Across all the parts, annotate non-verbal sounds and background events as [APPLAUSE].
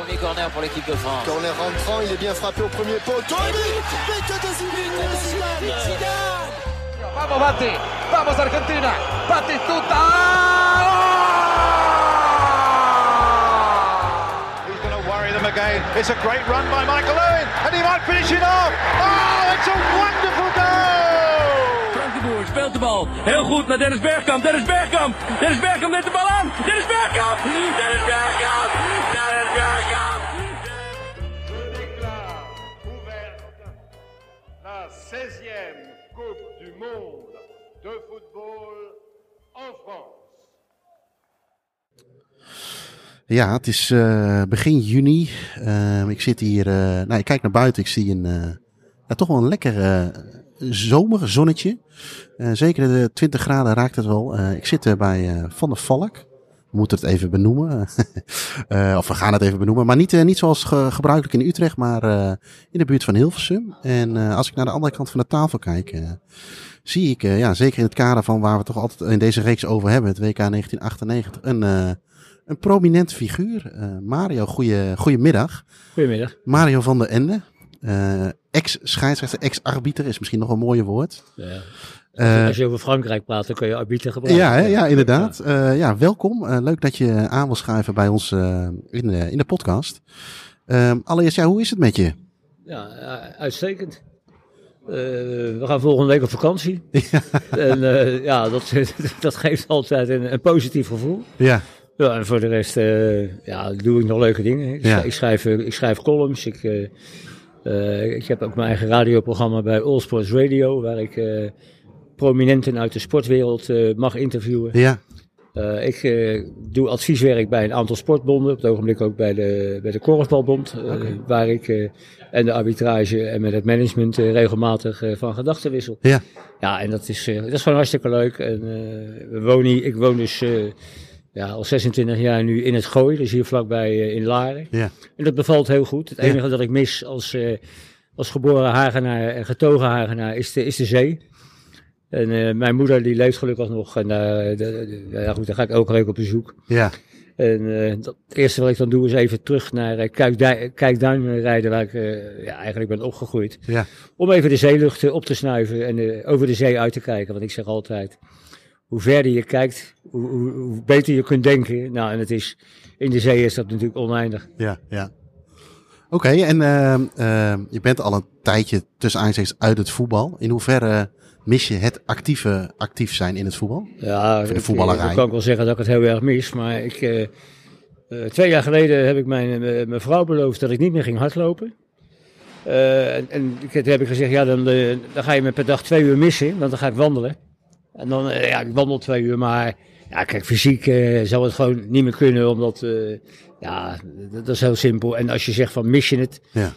Premier corner pour l'équipe de France. Corner rentrant, il est bien frappé au premier poteau. Et but Zidane Vamos Bati, vamos Argentina, Batistuta! He's going to worry them again. It's a great run by Michael Owen, and he might finish it off. Oh, it's a wonderful goal! Frank de Boer speelt de bal. Heel goed naar Dennis Bergkamp. Dennis Bergkamp. Dennis Bergkamp neemt de bal. Dennis Bergkamp. Dennis Bergkamp. Dennis Bergkamp. Je déclare ouverte la 16e Coupe du Monde de football en France. Ja, het is eh, begin juni. Ehm, ik zit hier, eh, nou, ik kijk naar buiten. Ik zie een, eh, ja, toch wel een lekker eh zomerzonnetje. Eh, zeker de 20 graden raakt het wel. Eh, ik zit bij eh, Van der Valk. We moeten het even benoemen. [LAUGHS] Eh, of we gaan het even benoemen. Maar niet, eh, niet zoals ge- gebruikelijk in Utrecht, maar eh, in de buurt van Hilversum. En als ik naar de andere kant van de tafel kijk, zie ik, ja, zeker in het kader van waar we toch altijd in deze reeks over hebben, het WK 1998, een, een prominent figuur. Mario, goeie, goedemiddag. Goedemiddag. Mario van der Ende. ex-scheidsrechter, ex-arbiter is misschien nog een mooie woord. Ja. Eh, Als je over Frankrijk praat, dan kun je arbiter gebruiken. ja, hè? ja, inderdaad. Ja. ja, welkom. Eh, leuk dat je aan wil schrijven bij ons eh, in, de, in de podcast. Ehm, allereerst, ja, hoe is het met je? Ja, eh, uitstekend. Eh, we gaan volgende week op vakantie. [LAUGHS] En eh, ja, dat, [LAUGHS] dat geeft altijd een, een positief gevoel. Ja, Ja, en voor de rest eh, ja, doe ik nog leuke dingen. Ik, Ja. schrijf, ik, schrijf, eh, ik schrijf columns. Ik, eh, eh, ik heb ook mijn eigen radioprogramma bij All Sports Radio, waar ik eh, prominenten uit de sportwereld eh, mag interviewen. ja, Eh, ik eh, doe advieswerk bij een aantal sportbonden, op het ogenblik ook bij de, bij de Korfbalbond, waar ik en de arbitrage en met het management regelmatig van gedachten wissel. ja, Ja, en dat is, dat is gewoon hartstikke leuk. En, we wonen hier, ik woon dus ja, al 26 jaar nu in het Gooi, dus hier vlakbij in Laren. ja, En dat bevalt heel goed. Het Ja. enige dat ik mis als, als geboren Hagenaar en getogen Hagenaar is de, is de zee. En eh, mijn moeder die leeft gelukkig nog. En daar, de- de- ja, goed, daar ga ik elke week op bezoek. ja, En eh, dat, het eerste wat ik dan doe is even terug naar eh, Kijkduin, Kijkduin rijden, waar ik eh, ja, eigenlijk ben opgegroeid. ja, Om even de zeelucht eh, op te snuiven en eh, over de zee uit te kijken. Want ik zeg altijd, hoe verder je kijkt, hoe, hoe, hoe beter je kunt denken. Nou, en het is, in de zee is dat natuurlijk oneindig. ja, ja. Oké, en je bent al een tijdje tussen aanstekens uit het voetbal. In hoeverre mis je het actieve actief zijn in het voetbal? Ja, de ik, voetballerij. eh, Dan kan ik wel zeggen dat ik het heel erg mis. Maar ik, eh, eh, twee jaar geleden heb ik mijn, eh, mijn vrouw beloofd dat ik niet meer ging hardlopen. Eh, en, en ik- toen heb ik gezegd, ja, dan, eh, dan ga je me per dag twee uur missen, want dan ga ik wandelen. En dan, eh, ja, ik wandel twee uur, maar ja, kijk, fysiek eh, zou het gewoon niet meer kunnen, omdat, eh, ja, dat, is heel simpel. En als je zegt van mis je het, Ja,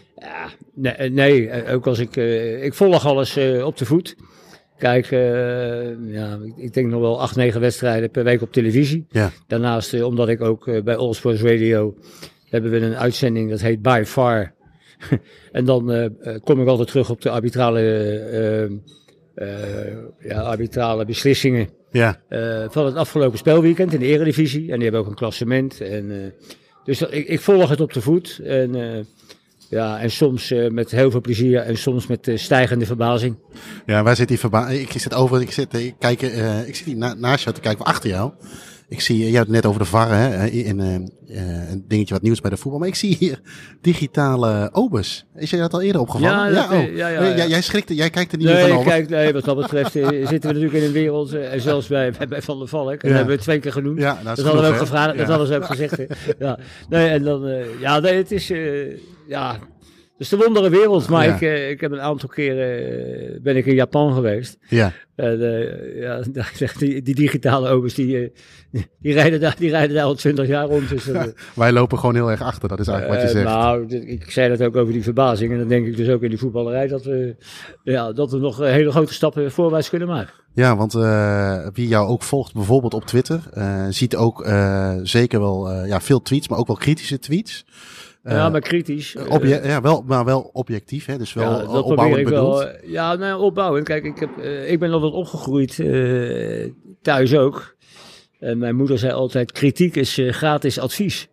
nee, eh, nee eh, ook als ik, eh, ik volg alles eh, op de voet. Kijk, eh, ja, ik, denk nog wel acht, negen wedstrijden per week op televisie. ja, Daarnaast, eh, omdat ik ook eh, bij All Sports Radio hebben we een uitzending dat heet By Far. [LAUGHS] en dan kom ik altijd terug op de arbitrale, ja, arbitrale beslissingen ja, van het afgelopen spelweekend in de Eredivisie. En die hebben ook een klassement. En, dus dat, ik, ik volg het op de voet. En, ja, en soms eh, met heel veel plezier en soms met eh, stijgende verbazing. ja. Waar zit die verba? Ik zit over, ik zit, ik kijk, eh, ik zit hier na, naast jou te kijken, achter jou. Ik zie, je hebt het net over de VAR, hè, in, eh, eh, een dingetje wat nieuws bij de voetbal. Maar ik zie hier digitale obus. Is je dat al eerder opgevallen? Ja, dat, eh, oh. ja, ja, Nee, ja. Jij, jij schrikt, er- jij kijkt er niet meer van Nee, over. kijk, nee, wat dat betreft eh, [LAUGHS] zitten we natuurlijk in een wereld, eh, en zelfs bij, bij, bij Van der Valk, en dat hebben we twee keer genoemd. Ja, dat is dat hadden we ook gevraagd, dat hadden ze ook gezegd. hè. [LAUGHS] Ja, nee, en dan, eh, ja, nee, het is, eh, ja, is de wondere wereld, maar Ja. ik, eh, ik heb een aantal keren, eh, ben ik in Japan geweest. Ja, En, eh, ja, [LAUGHS] die, die digitale obers, die, die, rijden daar, die rijden daar al twintig jaar rond. Dus, [LAUGHS] wij lopen gewoon heel erg achter, dat is eigenlijk wat je zegt. nou, ik zei dat ook over die verbazing. En dan denk ik dus ook in die voetballerij dat we, ja, dat we nog hele grote stappen voorwaarts kunnen maken. Ja, want wie jou ook volgt, bijvoorbeeld op Twitter, ziet ook zeker wel ja, veel tweets, maar ook wel kritische tweets. Eh, ja, maar kritisch. eh, ja, wel, maar wel objectief, hè? dus wel ja, eh, dat opbouwend ik bedoeld. wel. eh, Ja, nou, opbouwen. Kijk, ik, heb, eh, ik ben altijd opgegroeid, eh, thuis ook. En mijn moeder zei altijd, kritiek is eh, gratis advies.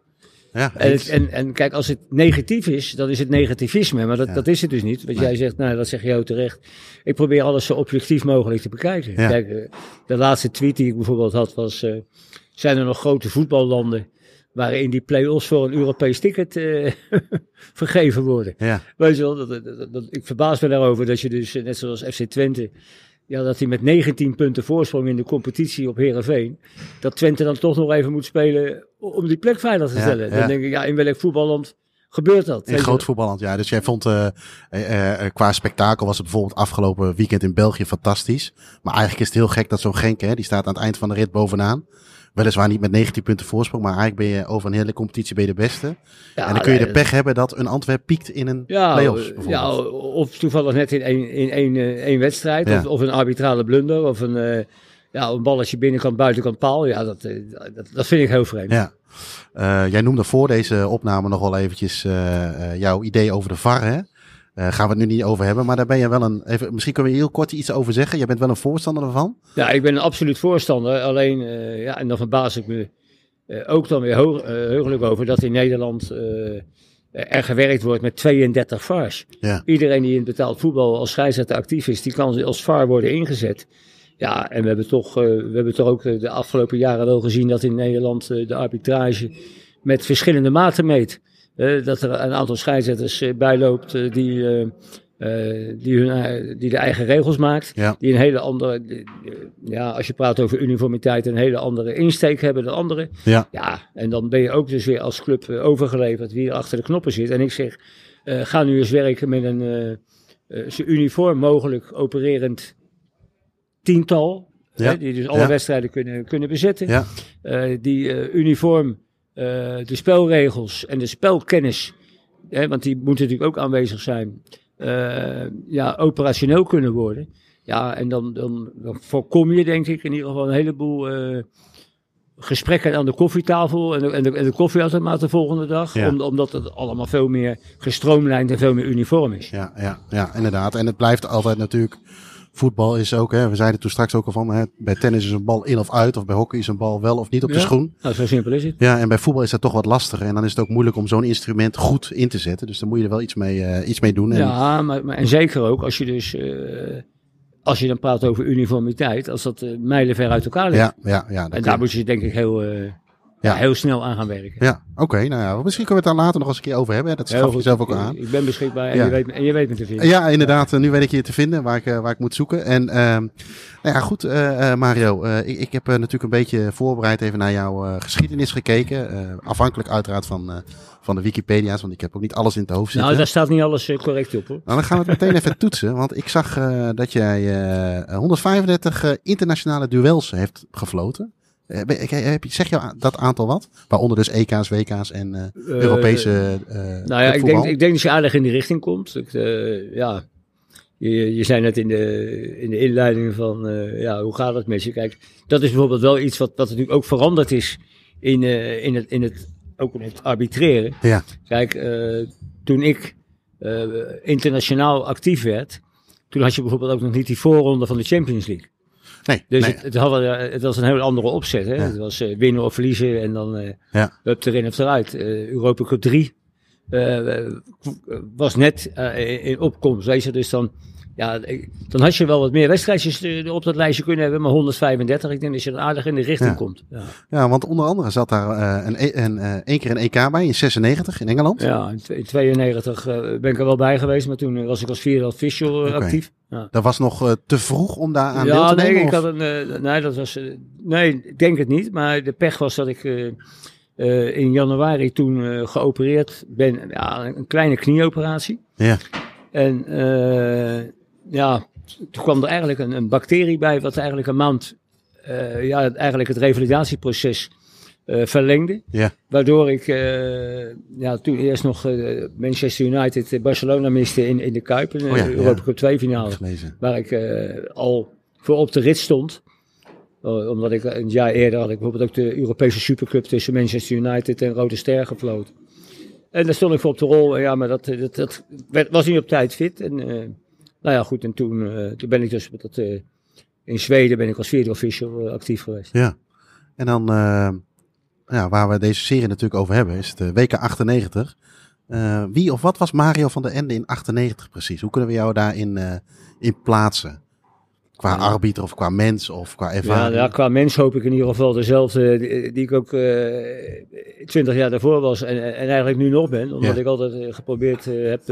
Ja, En, het- en, en kijk, als het negatief is, dan is het negativisme. Maar dat, Ja. dat is het dus niet. Want Nee. jij zegt, nou, dat zeg je ook terecht. Ik probeer alles zo objectief mogelijk te bekijken. Ja. Kijk, eh, de laatste tweet die ik bijvoorbeeld had was... eh, zijn er nog grote voetballanden waarin die play-offs voor een Europees ticket eh, [LAUGHS] vergeven worden? ja, Weet je wel, dat, dat, ik verbaas me daarover dat je dus, net zoals FC Twente, ja, dat hij met 19 punten voorsprong in de competitie op Herenveen, dat Twente dan toch nog even moet spelen om die plek veilig te stellen. ja. Dan denk ik, ja, in welk voetballand gebeurt dat? in groot voetballand. Ja, dus jij vond eh, eh, qua spektakel was het bijvoorbeeld afgelopen weekend in België fantastisch. Maar eigenlijk is het heel gek dat zo'n Genk, hè, die staat aan het eind van de rit bovenaan. Weliswaar niet met 19 punten voorsprong, maar eigenlijk ben je over een hele competitie ben je de beste. Ja, en dan kun je de nee, pech hebben dat een Antwerp piekt in een ja, play-offs eh, bijvoorbeeld. ja, of toevallig net in één, in één, eh, één wedstrijd, Ja. of, of een arbitrale blunder, of een, eh, ja, een balletje binnenkant, buitenkant paal. Ja, dat, eh, dat, dat vind ik heel vreemd. Ja. Eh, jij noemde voor deze opname nog wel eventjes eh, eh, jouw idee over de VAR. Hè? Eh, gaan we het nu niet over hebben, maar daar ben je wel een. Even, misschien kunnen we heel kort iets over zeggen. Jij bent wel een voorstander ervan. Ja, ik ben een absoluut voorstander. Alleen, eh, ja, en dan verbaas ik me eh, ook dan weer hoog, heugelijk over dat in Nederland er gewerkt wordt met 32 VARs. Ja. Iedereen die in betaald voetbal als scheidsrechter actief is, die kan als VAR worden ingezet. Ja, en we hebben toch, we hebben toch ook de afgelopen jaren wel gezien dat in Nederland de arbitrage met verschillende maten meet. Eh, dat er een aantal scheidsrechters eh, bijloopt eh, die, eh, eh, die, hun, die de eigen regels maakt. Ja. Die een hele andere, die- die- ja, als je praat over uniformiteit, een hele andere insteek hebben dan anderen. Ja. Ja, en dan ben je ook dus weer als club overgeleverd wie er achter de knoppen zit. En ik zeg, ga nu eens werken met een zo uniform mogelijk opererend tiental. Ja. Hè, die dus alle Ja. wedstrijden kunnen, kunnen bezetten. Ja. Die uniform de spelregels en de spelkennis, hè, want die moeten natuurlijk ook aanwezig zijn, eh, ja, operationeel kunnen worden. Ja, en dan, dan, dan voorkom je denk ik in ieder geval een heleboel eh, gesprekken aan de koffietafel en de, en de, en de koffieautomaat de volgende dag. Ja. Om, omdat het allemaal veel meer gestroomlijnd en veel meer uniform is. Ja, ja, ja, inderdaad. En het blijft altijd natuurlijk. Voetbal is ook, hè, we zeiden toen straks ook al van, hè, bij tennis is een bal in of uit, of bij hockey is een bal wel of niet op de schoen. Nou, zo simpel is het. Ja, en bij voetbal is dat toch wat lastiger. En dan is het ook moeilijk om zo'n instrument goed in te zetten. Dus dan moet je er wel iets mee, eh, iets mee doen. En, Ja, maar, maar, en zeker ook als je dus, eh, als je dan praat over uniformiteit, als dat eh, mijlenver uit elkaar ligt. ja, ja, ja, en daar moet je denk ik heel, Ja. heel snel aan gaan werken. Ja, oké. nou ja, misschien kunnen we het daar later nog eens een keer over hebben. hè. Dat gaf je zelf ook aan. Ik ben beschikbaar en, Ja. je, weet, en je weet me te vinden. Ja, inderdaad. Nu weet ik je te vinden waar ik, eh, waar ik moet zoeken. En ehm, nou ja, goed, eh, eh, Mario. ik, ik heb natuurlijk een beetje voorbereid even naar jouw geschiedenis gekeken. Afhankelijk uiteraard van, van de Wikipedia's, want ik heb ook niet alles in het hoofd zitten. nou, daar staat niet alles correct op hoor. Nou, dan gaan we het meteen even [LAUGHS] toetsen. Want ik zag dat jij eh 135 eh, internationale duels heeft gefloten. Eh, zeg je dat aantal wat? Waaronder dus EK's, WK's en eh, Europese eh Nou ja, ik denk, ik denk dat je aardig in die richting komt. Ik, ja, je, je zei net in de, in de inleiding van, ja, hoe gaat het met je? Kijk, dat is bijvoorbeeld wel iets wat, wat natuurlijk ook veranderd is in, in, het, in, het, ook in het arbitreren. Ja, Kijk, toen ik internationaal actief werd, toen had je bijvoorbeeld ook nog niet die voorronde van de Champions League. Nee. Dus nee. het, eh, het was een heel andere opzet. Hè? Ja. Het was eh, winnen of verliezen en dan Ja. up erin of eruit. Europa Cup 3 eh, was net in- in opkomst. Weet je? Dus dan, ja, ik- dan had je wel wat meer wedstrijdjes eh, op dat lijstje kunnen hebben. Maar 135, ik denk dat je dan aardig in de richting Ja. komt. Ja, Ja, want onder andere zat daar eh, een, e- een, eh, één keer een EK bij in 96 in Engeland. ja in tw- in 92 eh, ben ik er wel bij geweest. Maar toen was ik als vierde official actief. Ja. Dat was nog te vroeg om daar aan deel Ja, te nee, nemen? ik of- had een, nee, dat was, nee, ik denk het niet. Maar de pech was dat ik in januari toen eh, geopereerd ben. Ja, een kleine knieoperatie. Ja, En ja, toen kwam er eigenlijk een, een bacterie bij, wat eigenlijk een maand, eh, ja, eigenlijk het revalidatieproces eh, verlengde. ja, Waardoor ik eh, ja, toen eerst nog Manchester United Barcelona miste in, in de Kuip, in de Oh ja, Europa ja. Cup 2 finale waar ik al voor op de rit stond. Omdat ik een jaar eerder had ik bijvoorbeeld ook de Europese Supercup tussen Manchester United en Rode Ster gefloten. En daar stond ik voor op de rol. Ja, maar dat, dat, dat werd, was niet op tijd fit. En nou ja, goed. En toen, eh, toen ben ik dus met dat, eh, in Zweden ben ik als vierde official eh, actief geweest. Ja. En dan, ja, waar we deze serie natuurlijk over hebben, is de WK 98. Eh, wie of wat was Mario van der Ende in 98 precies? Hoe kunnen we jou daarin in plaatsen? Qua Ja. arbiter of qua mens of qua Ja, ervaring? ja, qua mens hoop ik in ieder geval dezelfde die, die ik ook twintig jaar daarvoor was en, en eigenlijk nu nog ben. Omdat Ja. ik altijd geprobeerd heb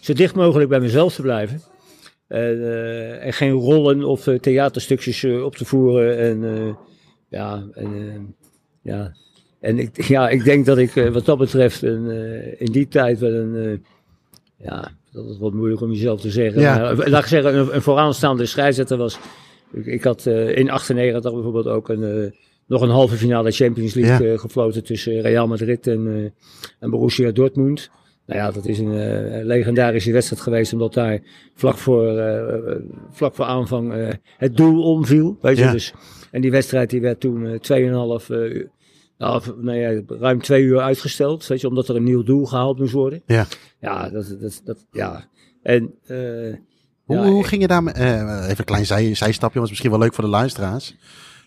zo dicht mogelijk bij mezelf te blijven. En, eh, en geen rollen of eh, theaterstukjes eh, op te voeren. En ja, en, ja. En ik, [LAUGHS] ja, ik denk dat ik wat dat betreft een, in die tijd wel een... ja, dat is wat moeilijk om jezelf te zeggen. Ja. Maar, laat ik zeggen, een, een vooraanstaande scheidsrechter was. Ik, ik had in 98 bijvoorbeeld ook een, nog een halve finale Champions League gefloten tussen Real Madrid en, en Borussia Dortmund. Nou ja, dat is een eh, legendarische wedstrijd geweest, omdat daar vlak voor, eh, eh, vlak voor aanvang het doel omviel. Weet je, Ja. dus, en die wedstrijd die werd toen eh 2,5 eh, uur, nou, nou ja, ruim twee uur uitgesteld. Weet je, omdat er een nieuw doel gehaald moest worden. Ja. Ja, dat, dat, dat, ja. En, Hoe, ja, hoe ging je daarmee, even een klein zij, zijstapje, was misschien wel leuk voor de luisteraars.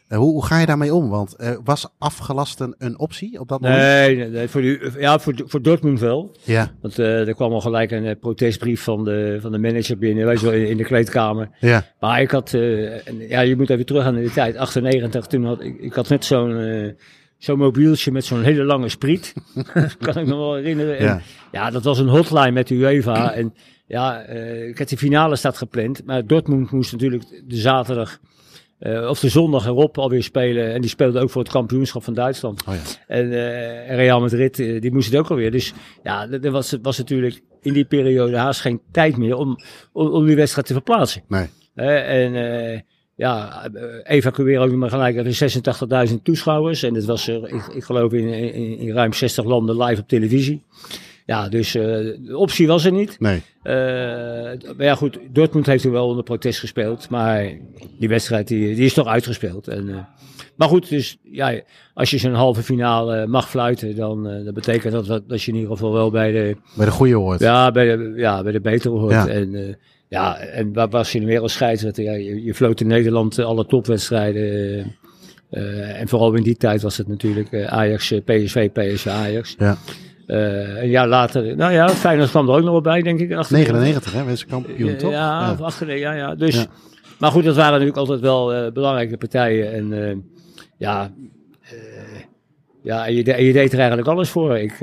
Eh, hoe, hoe ga je daarmee om? Want eh, was afgelasten een optie op dat moment? Nee, nee, voor, die, ja, voor, voor Dortmund wel. Ja, Want eh, er kwam al gelijk een protestbrief van de, van de manager binnen, je wel, in, in de kleedkamer. ja, Maar ik had, en ja, je moet even terug aan de tijd, 98, toen had ik, ik had net zo'n zo'n mobieltje met zo'n hele lange spriet. [LAUGHS] kan ik me wel herinneren. En, Ja. ja. dat was een hotline met de UEFA. En ja, ik had de finale staat gepland, maar Dortmund moest natuurlijk de zaterdag eh, of de zondag erop alweer spelen. En die speelde ook voor het kampioenschap van Duitsland. oh ja. En eh, Real Madrid, eh, die moest het ook alweer. Dus ja, er was, was natuurlijk in die periode haast geen tijd meer om, om, om die wedstrijd te verplaatsen. Nee. En ja, evacueren ook maar gelijk even 86.000 toeschouwers. En dat was er, ik, ik geloof, in, in, in ruim 60 landen live op televisie. Ja, dus eh, de optie was er niet. Nee. Eh, maar ja, goed, Dortmund heeft toen wel onder protest gespeeld. Maar die wedstrijd die, die is toch uitgespeeld. En, eh, maar goed, dus ja, als je zo'n halve finale mag fluiten, dan dat betekent dat, dat, dat je in ieder geval wel bij de, Bij de goede hoort. ja, bij de, ja, bij de betere hoort. Ja. En, ja, en waar was je nu weer als scheidsrechter? Ja, je, je floot in Nederland alle topwedstrijden. En vooral in die tijd was het natuurlijk Ajax, PSV, PSV, Ajax. Ja. Uh, een jaar later, nou ja, Feyenoord kwam er ook nog wel bij, denk ik. 99, hè? Wees kampioen, toch? Ja, ja. Achter, ja, ja. Dus, ja. Maar goed, dat waren natuurlijk altijd wel uh, belangrijke partijen. En uh, ja, ja en je, en je, deed er eigenlijk alles voor. Ik,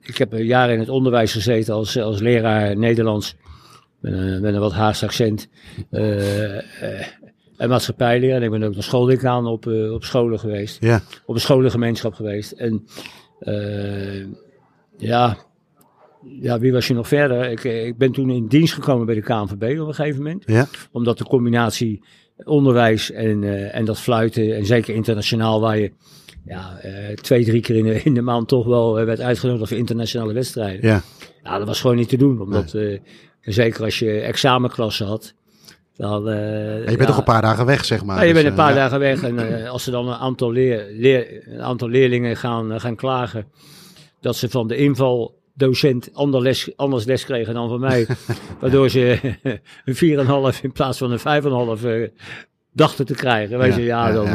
ik heb een jaar in het onderwijs gezeten als, als leraar Nederlands. Met een, met een wat Haagse accent. en maatschappijleer. En ik ben ook naar schooldecaan op, op scholen geweest. Ja. Op een scholengemeenschap geweest. En ja, ja, wie was je nog verder? Ik, ik ben toen in dienst gekomen bij de KNVB op een gegeven moment. Ja. Omdat de combinatie onderwijs en, uh, en dat fluiten, en zeker internationaal, waar je ja, uh, twee, drie keer in de, in de maand toch wel werd uitgenodigd voor internationale wedstrijden. Ja. ja, dat was gewoon niet te doen. Omdat, nee. zeker als je examenklassen had. Dan, uh, ja, je bent ja, toch een paar dagen weg, zeg maar. Ja, je bent een paar dus, dagen weg. En uh, als er dan een aantal, leer, leer, een aantal leerlingen gaan, gaan klagen dat ze van de invaldocent ander les, anders les kregen dan van mij. [LAUGHS] waardoor ze een 4,5 in plaats van een 5,5 uh, dachten te krijgen. Weet ja, je, ja, dan.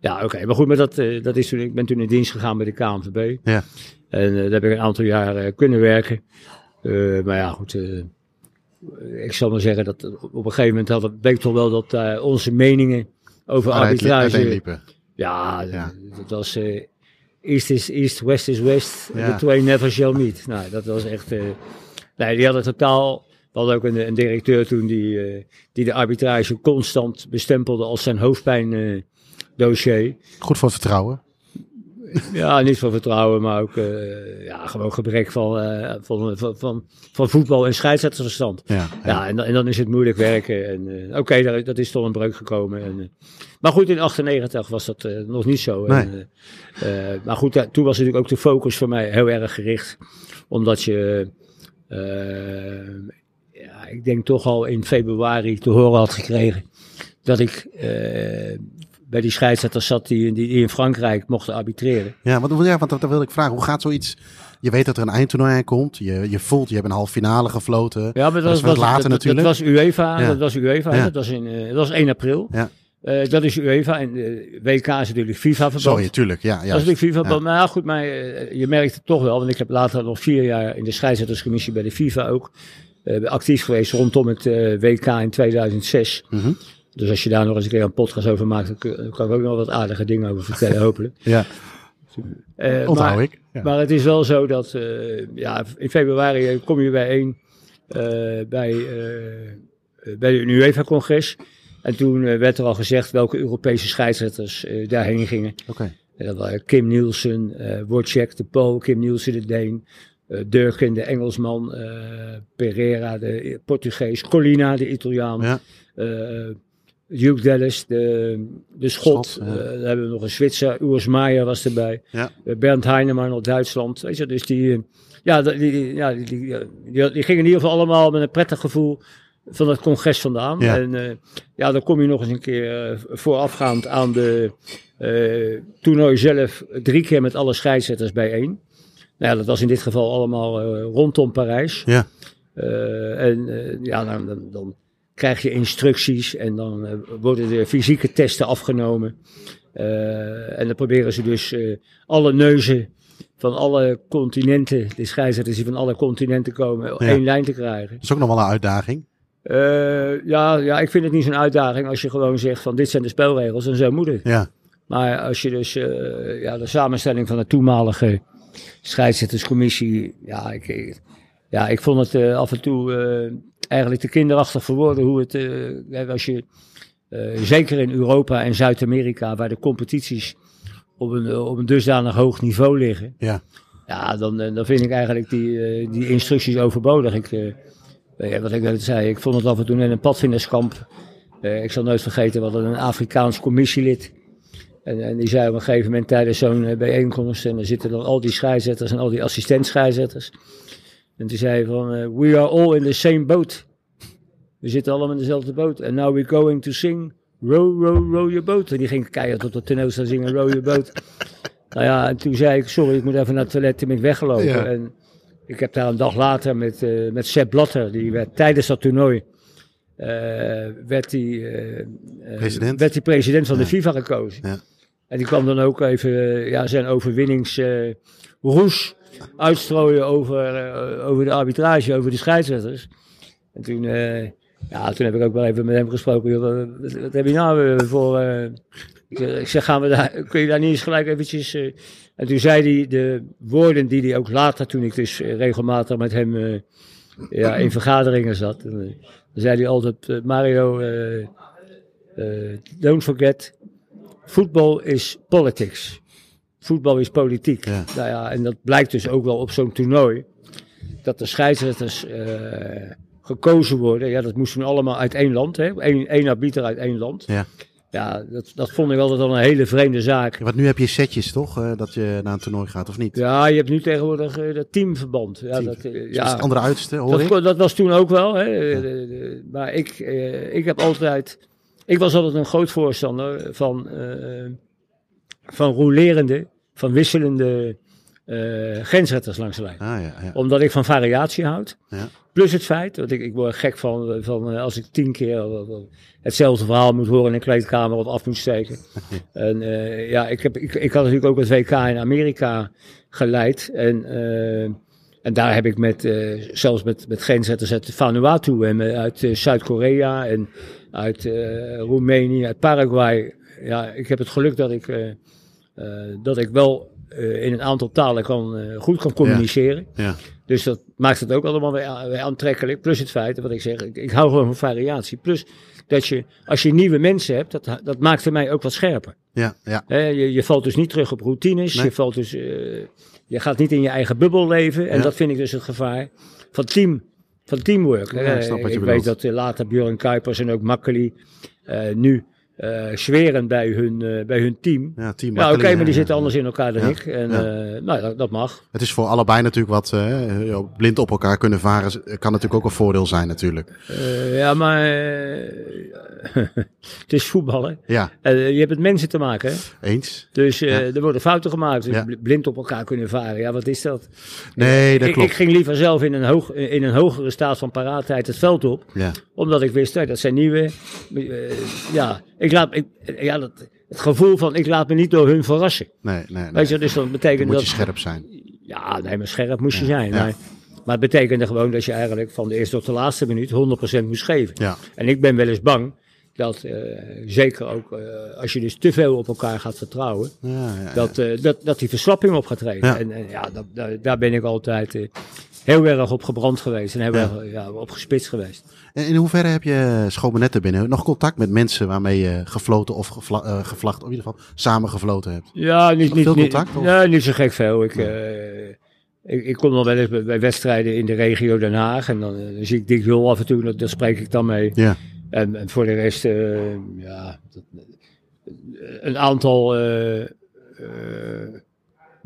Ja, oké. Okay. Maar goed, maar dat, dat is toen, ik ben toen in dienst gegaan bij de KNVB. Ja. En daar heb ik een aantal jaar kunnen werken. maar ja, goed ik zal maar zeggen dat op een gegeven moment hadden, bleek toch wel dat uh, onze meningen over Ah, arbitrage. Ja, ja, dat was uh, East is East, West is West. Ja. The two never shall meet. Nou, dat was echt. Uh, nee, die hadden totaal. We hadden ook een, een directeur toen die, die de arbitrage constant bestempelde als zijn hoofdpijn dossier. Goed voor vertrouwen. Ja, niet van vertrouwen, maar ook uh, ja, gewoon gebrek van, uh, van, van, van, van, voetbal en scheidsrechtersverstand. Ja, ja. ja en, en, dan is het moeilijk werken. En uh, oké, okay, dat is tot een breuk gekomen. En, maar goed, in 98 was dat nog niet zo. Nee. En, maar goed, toen was natuurlijk ook de focus voor mij heel erg gericht. Omdat je, ja, ik denk toch al in februari te horen had gekregen dat ik bij die scheidsrechters zat die, die, die, in Frankrijk mochten arbitreren. Ja, want, ja, want dat wil ik vragen. Hoe gaat zoiets? Je weet dat er een eindtoernooi aankomt. Je, je voelt, je hebt een halve finale gefloten. Ja, maar dat, dat was, later dat, natuurlijk. Dat was UEFA. Ja. Dat was UEFA. Ja. Dat was in, uh, dat was 1 april. Ja. Eh, dat is UEFA en de WK is natuurlijk FIFA-verband. Sorry, tuurlijk. Ja, ja. Dat is natuurlijk FIFA-verband. Ja. Maar ja, goed, maar eh, je merkt het toch wel. Want ik heb later nog vier jaar in de scheidsrechterscommissie bij de FIFA ook eh, actief geweest rondom het eh, WK in 2006. Mhm. Dus als je daar nog eens een keer een podcast over maakt, dan kan ik ook nog wat aardige dingen over vertellen, [LAUGHS] hopelijk. ja. Onthoud maar, ik. Ja. maar het is wel zo dat eh, ja, in februari kom je bijeen eh, bij, bij een UEFA-congres. En toen werd er al gezegd welke Europese scheidsrechters daarheen gingen. Oké. Waren Kim Nielsen, Wojciech de Pool, Kim Nielsen de Deen, Durkin de Engelsman, Pereira de Portugees, Colina de Italiaan, Ja. Hugh Dallas de, de Schot, Schot, ja. Eh, dan hebben we nog een Zwitser, Urs Meijer was erbij, Ja. Eh, Bernd Heinemann uit Duitsland. Weet je, dus die, eh, ja, die, ja, die, die, die, die gingen in ieder geval allemaal met een prettig gevoel van het congres vandaan. Ja. En ja, dan kom je nog eens een keer voorafgaand aan de toernooi zelf drie keer met alle scheidsrechters bijeen. Nou ja, dat was in dit geval allemaal rondom Parijs. Ja. En ja, dan, dan, dan krijg je instructies en dan eh, worden de fysieke testen afgenomen. Eh, en dan proberen ze dus eh, alle neuzen van alle continenten, de scheidsrechters die van alle continenten komen, op Ja. één lijn te krijgen. Dat is ook nog wel een uitdaging. Ja, ja, ik vind het niet zo'n uitdaging als je gewoon zegt van dit zijn de spelregels en zo moet het. Ja. Maar als je dus ja, de samenstelling van de toenmalige scheidsrechterscommissie, ja, ik, ja, ik vond het af en toe eigenlijk te kinderachtig voor woorden hoe het, eh, als je, eh, zeker in Europa en Zuid-Amerika, waar de competities op een, eh, op een dusdanig hoog niveau liggen, Ja. ja, dan, dan vind ik eigenlijk die, die instructies overbodig. Ik, wat ik net zei, ik vond het af en toe net een padvinderskamp. Ik zal nooit vergeten, hadden een Afrikaans commissielid. En, en die zei op een gegeven moment tijdens zo'n bijeenkomst, en er zitten dan al die scheidsrechters en al die assistent scheidsrechters. En die zei van, we are all in the same boat. We zitten allemaal in dezelfde boot. And now we're going to sing, row, row, row your boat. En die ging keihard op het toneel staan zingen, row your boat. [LAUGHS] nou ja, en toen zei ik, sorry, ik moet even naar het toilet, toen ben ik weggelopen. Ja. En ik heb daar een dag later met, eh met Sepp Blatter, die werd tijdens dat toernooi, eh, werd hij eh, eh, President. president van Ja. de FIFA gekozen. Ja. En die kwam dan ook even ja, zijn overwinningsroes uitstrooien over, over de arbitrage, over de scheidsrechters. En toen, ja, toen heb ik ook wel even met hem gesproken. joh, wat, heb je nou eh, voor... eh, ik, zeg- gaan we daar, kun je daar niet eens gelijk eventjes... eh, en toen zei hij de woorden die hij ook later, toen ik dus regelmatig met hem ja, in vergaderingen zat. en, dan zei hij altijd, Mario, don't forget, voetbal is politics. Voetbal is politiek. Ja. Nou ja, en dat blijkt dus ook wel op zo'n toernooi. Dat de scheidsrechters gekozen worden. Ja, dat moesten allemaal uit één land. Hè? Eén, één arbiter uit één land. Ja. Ja, dat, dat vond ik altijd al een hele vreemde zaak. Ja, Want nu heb je setjes toch, eh, dat je naar een toernooi gaat of niet? Ja, je hebt nu tegenwoordig eh, dat teamverband. Ja, Team. dat, Dus ja. dat is het andere uiterste, hoor Dat, ik. dat was toen ook wel. Hè. Maar ik, ik heb altijd. Ik was altijd een groot voorstander van, van rolerende, van wisselende eh grensrechters langs de lijn. Ah, ja, ja. Omdat ik van variatie houd. Ja. Plus het feit, want ik, ik word gek van, van eh, als ik tien keer eh, hetzelfde verhaal moet horen in een kleedkamer of af moet steken. [LAUGHS] en ja, ik, heb, ik, ik had natuurlijk ook het WK in Amerika geleid. En, en daar heb ik met, zelfs met, met grensrechters uit Vanuatu en uit Zuid-Korea en uit Roemenië, uit Paraguay. Ja, ik heb het geluk dat ik, dat ik wel eh, in een aantal talen kan, eh, goed kan communiceren. Ja. Dus dat maakt het ook allemaal weer, weer aantrekkelijk. Plus het feit, wat ik zeg, ik, ik hou gewoon van variatie. Plus dat je, als je nieuwe mensen hebt, dat, dat maakt mij ook wat scherper. Ja, ja. Je, je valt dus niet terug op routines. Nee. Je, valt dus, eh, je gaat niet in je eigen bubbel leven. En Ja. dat vind ik dus het gevaar van, team, van teamwork. Ja, ik ik weet dat later Björn Kuipers en ook Makkeli nu zweren bij hun, eh, bij hun team. ja team Nou, oké, maar die zitten anders in elkaar dan Ja. ik. En Ja. eh, nou, dat, dat mag. Het is voor allebei natuurlijk wat, blind op elkaar kunnen varen, kan natuurlijk ook een voordeel zijn natuurlijk. Ja, maar [LAUGHS] het is voetballen. Ja, je hebt met mensen te maken. Hè? eens. Dus er worden fouten gemaakt. Dus blind op elkaar kunnen varen. Ja, wat is dat? Nee, dat ik, klopt. ik ging liever zelf in een, hoog, in een hogere staat van paraatheid het veld op. Ja, Omdat ik wist, hè, dat zijn nieuwe. ja, ik laat, ik, ja, dat, het gevoel van ik laat me niet door hun verrassen. Nee, nee, nee. Weet je, dus dat betekent Dan moet dat... je scherp zijn. Ja, nee, maar scherp moest je Ja, zijn. ja. Maar, maar het betekende gewoon dat je eigenlijk van de eerste tot de laatste minuut 100% moest geven. Ja. En ik ben wel eens bang dat, eh, zeker ook eh, als je dus te veel op elkaar gaat vertrouwen, Ja, ja, dat, eh, dat, dat die verslapping op gaat treden. En, en ja, dat, daar, daar ben ik altijd heel erg op gebrand geweest en heel Ja. erg ja, op gespitst geweest. En in hoeverre heb je schoonbenetten binnen nog contact met mensen waarmee je gefloten of gevla, eh, gevlacht, of in ieder geval samen gefloten hebt? Ja, niet, niet, veel niet, contact, of? ja, niet zo gek veel. Ik, eh, ik, ik kom nog wel eens bij, wedstrijden in de regio Den Haag. En dan, eh, dan zie ik Dick Hul af en toe, dat- daar spreek ik dan mee. Ja, En, en voor de rest, ja, dat, een aantal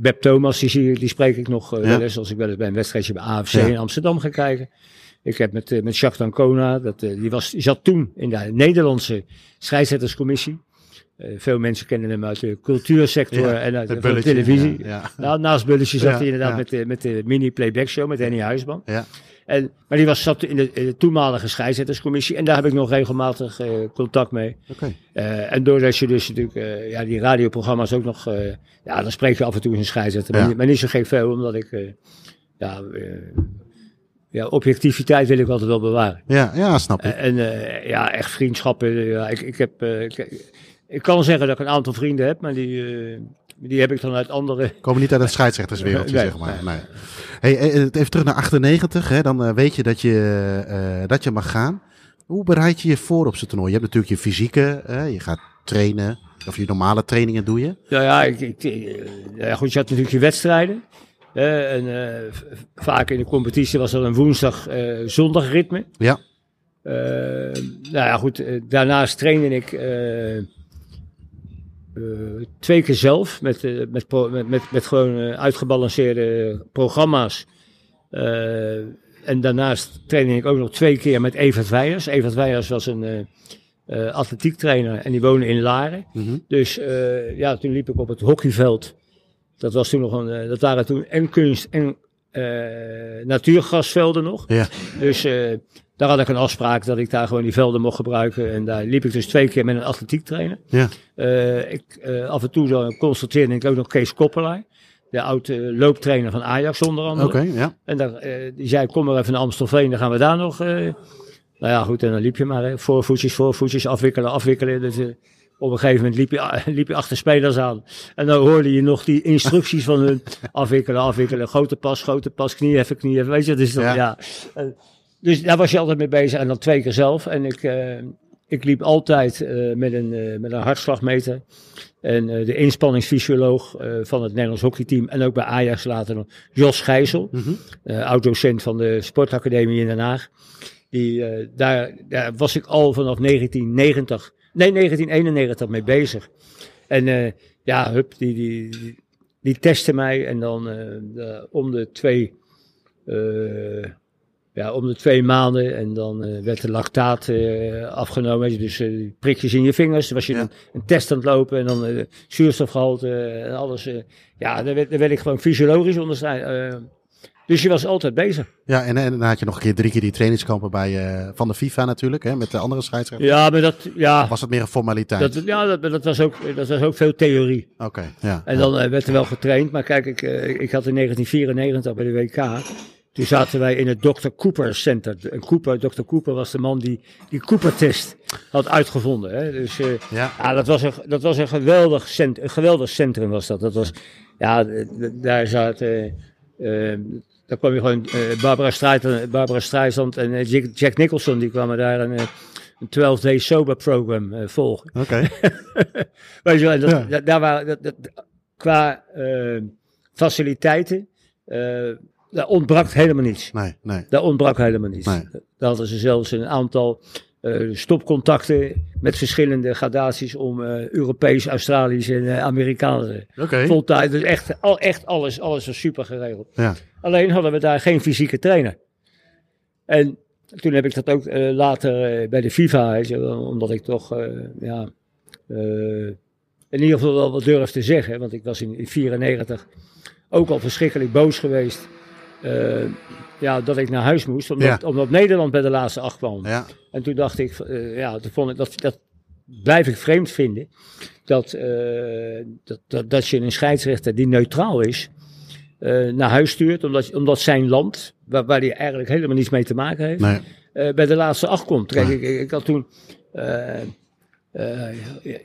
Beb Thomas, die, zie, die spreek ik nog eh, wel eens als ik wel eens bij een wedstrijdje bij AFC in Amsterdam ga kijken. Ik heb met, eh, met Jacques Dancona, dat, eh, die, was, die zat toen in de Nederlandse scheidsrechterscommissie. Veel mensen kennen hem uit de cultuursector Ja, en uit de, bulletje, televisie. ja, ja. Nou, naast Bulletje zat hij inderdaad met, de, met de mini-playback show met Henny Huisman. En, maar die was, zat in de, in de toenmalige scheidsrechterscommissie en daar heb ik nog regelmatig eh, contact mee. Oké. Eh, en doordat je dus natuurlijk eh, ja, die radioprogramma's ook nog, ja, dan spreek je af en toe eens een scheidsrechter, maar, Ja. niet, maar niet zo gek veel, omdat ik, ja, ja, objectiviteit wil ik altijd wel bewaren. Ja, ja, snap ik. En ja, echt vriendschappen, ja, ik, ik heb, ik, ik kan zeggen dat ik een aantal vrienden heb, maar die, die heb ik dan uit andere Komen niet uit het [LAUGHS] scheidsrechterswereldje, Nee, zeg maar. nee. Nee. Hey, eh, even terug naar 98, hè, dan eh, weet je dat je, eh, dat je mag gaan. Hoe bereid je je voor op zo'n toernooi? Je hebt natuurlijk je fysieke, je gaat trainen, of je normale trainingen doe je. Ja, ja, ik, ik, ja, goed, je had natuurlijk je wedstrijden. en vaak in de competitie was dat een woensdag-zondag ritme. Ja. Nou ja, goed. daarnaast trainde ik eh, twee keer zelf met, eh, met, met, met, met gewoon eh, uitgebalanceerde programma's. En daarnaast trainde ik ook nog twee keer met Evert Weijers. Evert Weijers was een eh, atletiektrainer en die woonde in Laren. Mhm. Dus ja, toen liep ik op het hockeyveld. Dat was toen nog een, dat waren toen en kunst en natuurgrasvelden nog. Ja. Dus daar had ik een afspraak dat ik daar gewoon die velden mocht gebruiken. En daar liep ik dus twee keer met een atletiektrainer. Ja. Eh, ik, eh, af en toe dan constateerde ik ook nog Kees Koppelaar. De oude looptrainer van Ajax onder andere. Oké, ja. En daar, eh, die zei, kom maar even naar Amstelveen, dan gaan we daar nog... nou ja, goed, en dan liep je maar, hè. voorvoetjes, voorvoetjes, afwikkelen, afwikkelen. Dus, op een gegeven moment liep je, liep je achter spelers aan. En dan hoorde je nog die instructies van hun. [LAUGHS] Afwikkelen, afwikkelen, grote pas, grote pas, knie even, knie even. Weet je, dus, dat, Ja. ja. Dus daar was je altijd mee bezig. En dan twee keer zelf. En ik, eh, ik liep altijd eh, met, een, eh, met een hartslagmeter. En de inspanningsfysioloog van het Nederlands hockeyteam. En ook bij Ajax later nog. Jos Gijssel. Mhm. oud-docent van de sportacademie in Den Haag. Die, daar, daar was ik al vanaf 1990, nee 1991 mee bezig. En ja, hup, die, die, die, die testte mij en dan om de twee, ja, om de twee maanden en dan eh, werd de lactaat eh, afgenomen. Dus die prikjes in je vingers, dan was je Ja. een, een test aan het lopen en dan eh, zuurstofgehalte en alles. ja, daar werd, daar werd ik gewoon fysiologisch onderscheid. dus je was altijd bezig. Ja, en, en dan had je nog een keer drie keer die trainingskampen bij, van de FIFA natuurlijk, hè, met de andere scheidsrechters. Ja, maar dat, ja, was het meer een formaliteit? dat, ja, dat, dat, was ook, dat was ook veel theorie. Oké, ja. En dan werd er wel getraind. Maar kijk, ik, ik had in 1994 bij de WK. Toen zaten wij in het Dr. Cooper Center. En Cooper, Dr. Cooper was de man die die Cooper-test had uitgevonden. Hè? Dus eh, Ja. ja, dat was een, dat was een, geweldig cent, een geweldig centrum was dat. dat was, ja, daar zaten... eh, daar kwam je gewoon eh, Barbara, Streisand, Barbara Streisand en Jack, Nicholson. Die kwamen daar een, eh, een 12-day sober program volgen. Oké, [LAUGHS] Weet je wel, dat, Ja. daar waren, dat, dat- qua eh, faciliteiten, daar ontbrak helemaal niets. nee, nee. Daar ontbrak helemaal niets. Nee. Daar hadden ze zelfs een aantal eh, stopcontacten met verschillende gradaties om eh Europees, Australisch en eh, Amerikaanse Oké, voltijd. Dus echt, al, echt alles, alles was super geregeld. ja. Alleen hadden we daar geen fysieke trainer. En toen heb ik dat ook later bij de FIFA, omdat ik toch, ja, in ieder geval wel wat durf te zeggen. Want ik was in 1994 ook al verschrikkelijk boos geweest. Eh, ja, dat ik naar huis moest, omdat, Ja. omdat Nederland bij de laatste acht kwam. Ja, En toen dacht ik, eh, ja, toen vond ik dat, dat, blijf ik vreemd vinden dat, eh, dat, dat, dat je een scheidsrechter die neutraal is, naar huis stuurt, omdat, omdat zijn land, waar, waar hij eigenlijk helemaal niets mee te maken heeft, Nee. bij de laatste acht komt. Kijk, Ja. ik, ik had toen eh, eh,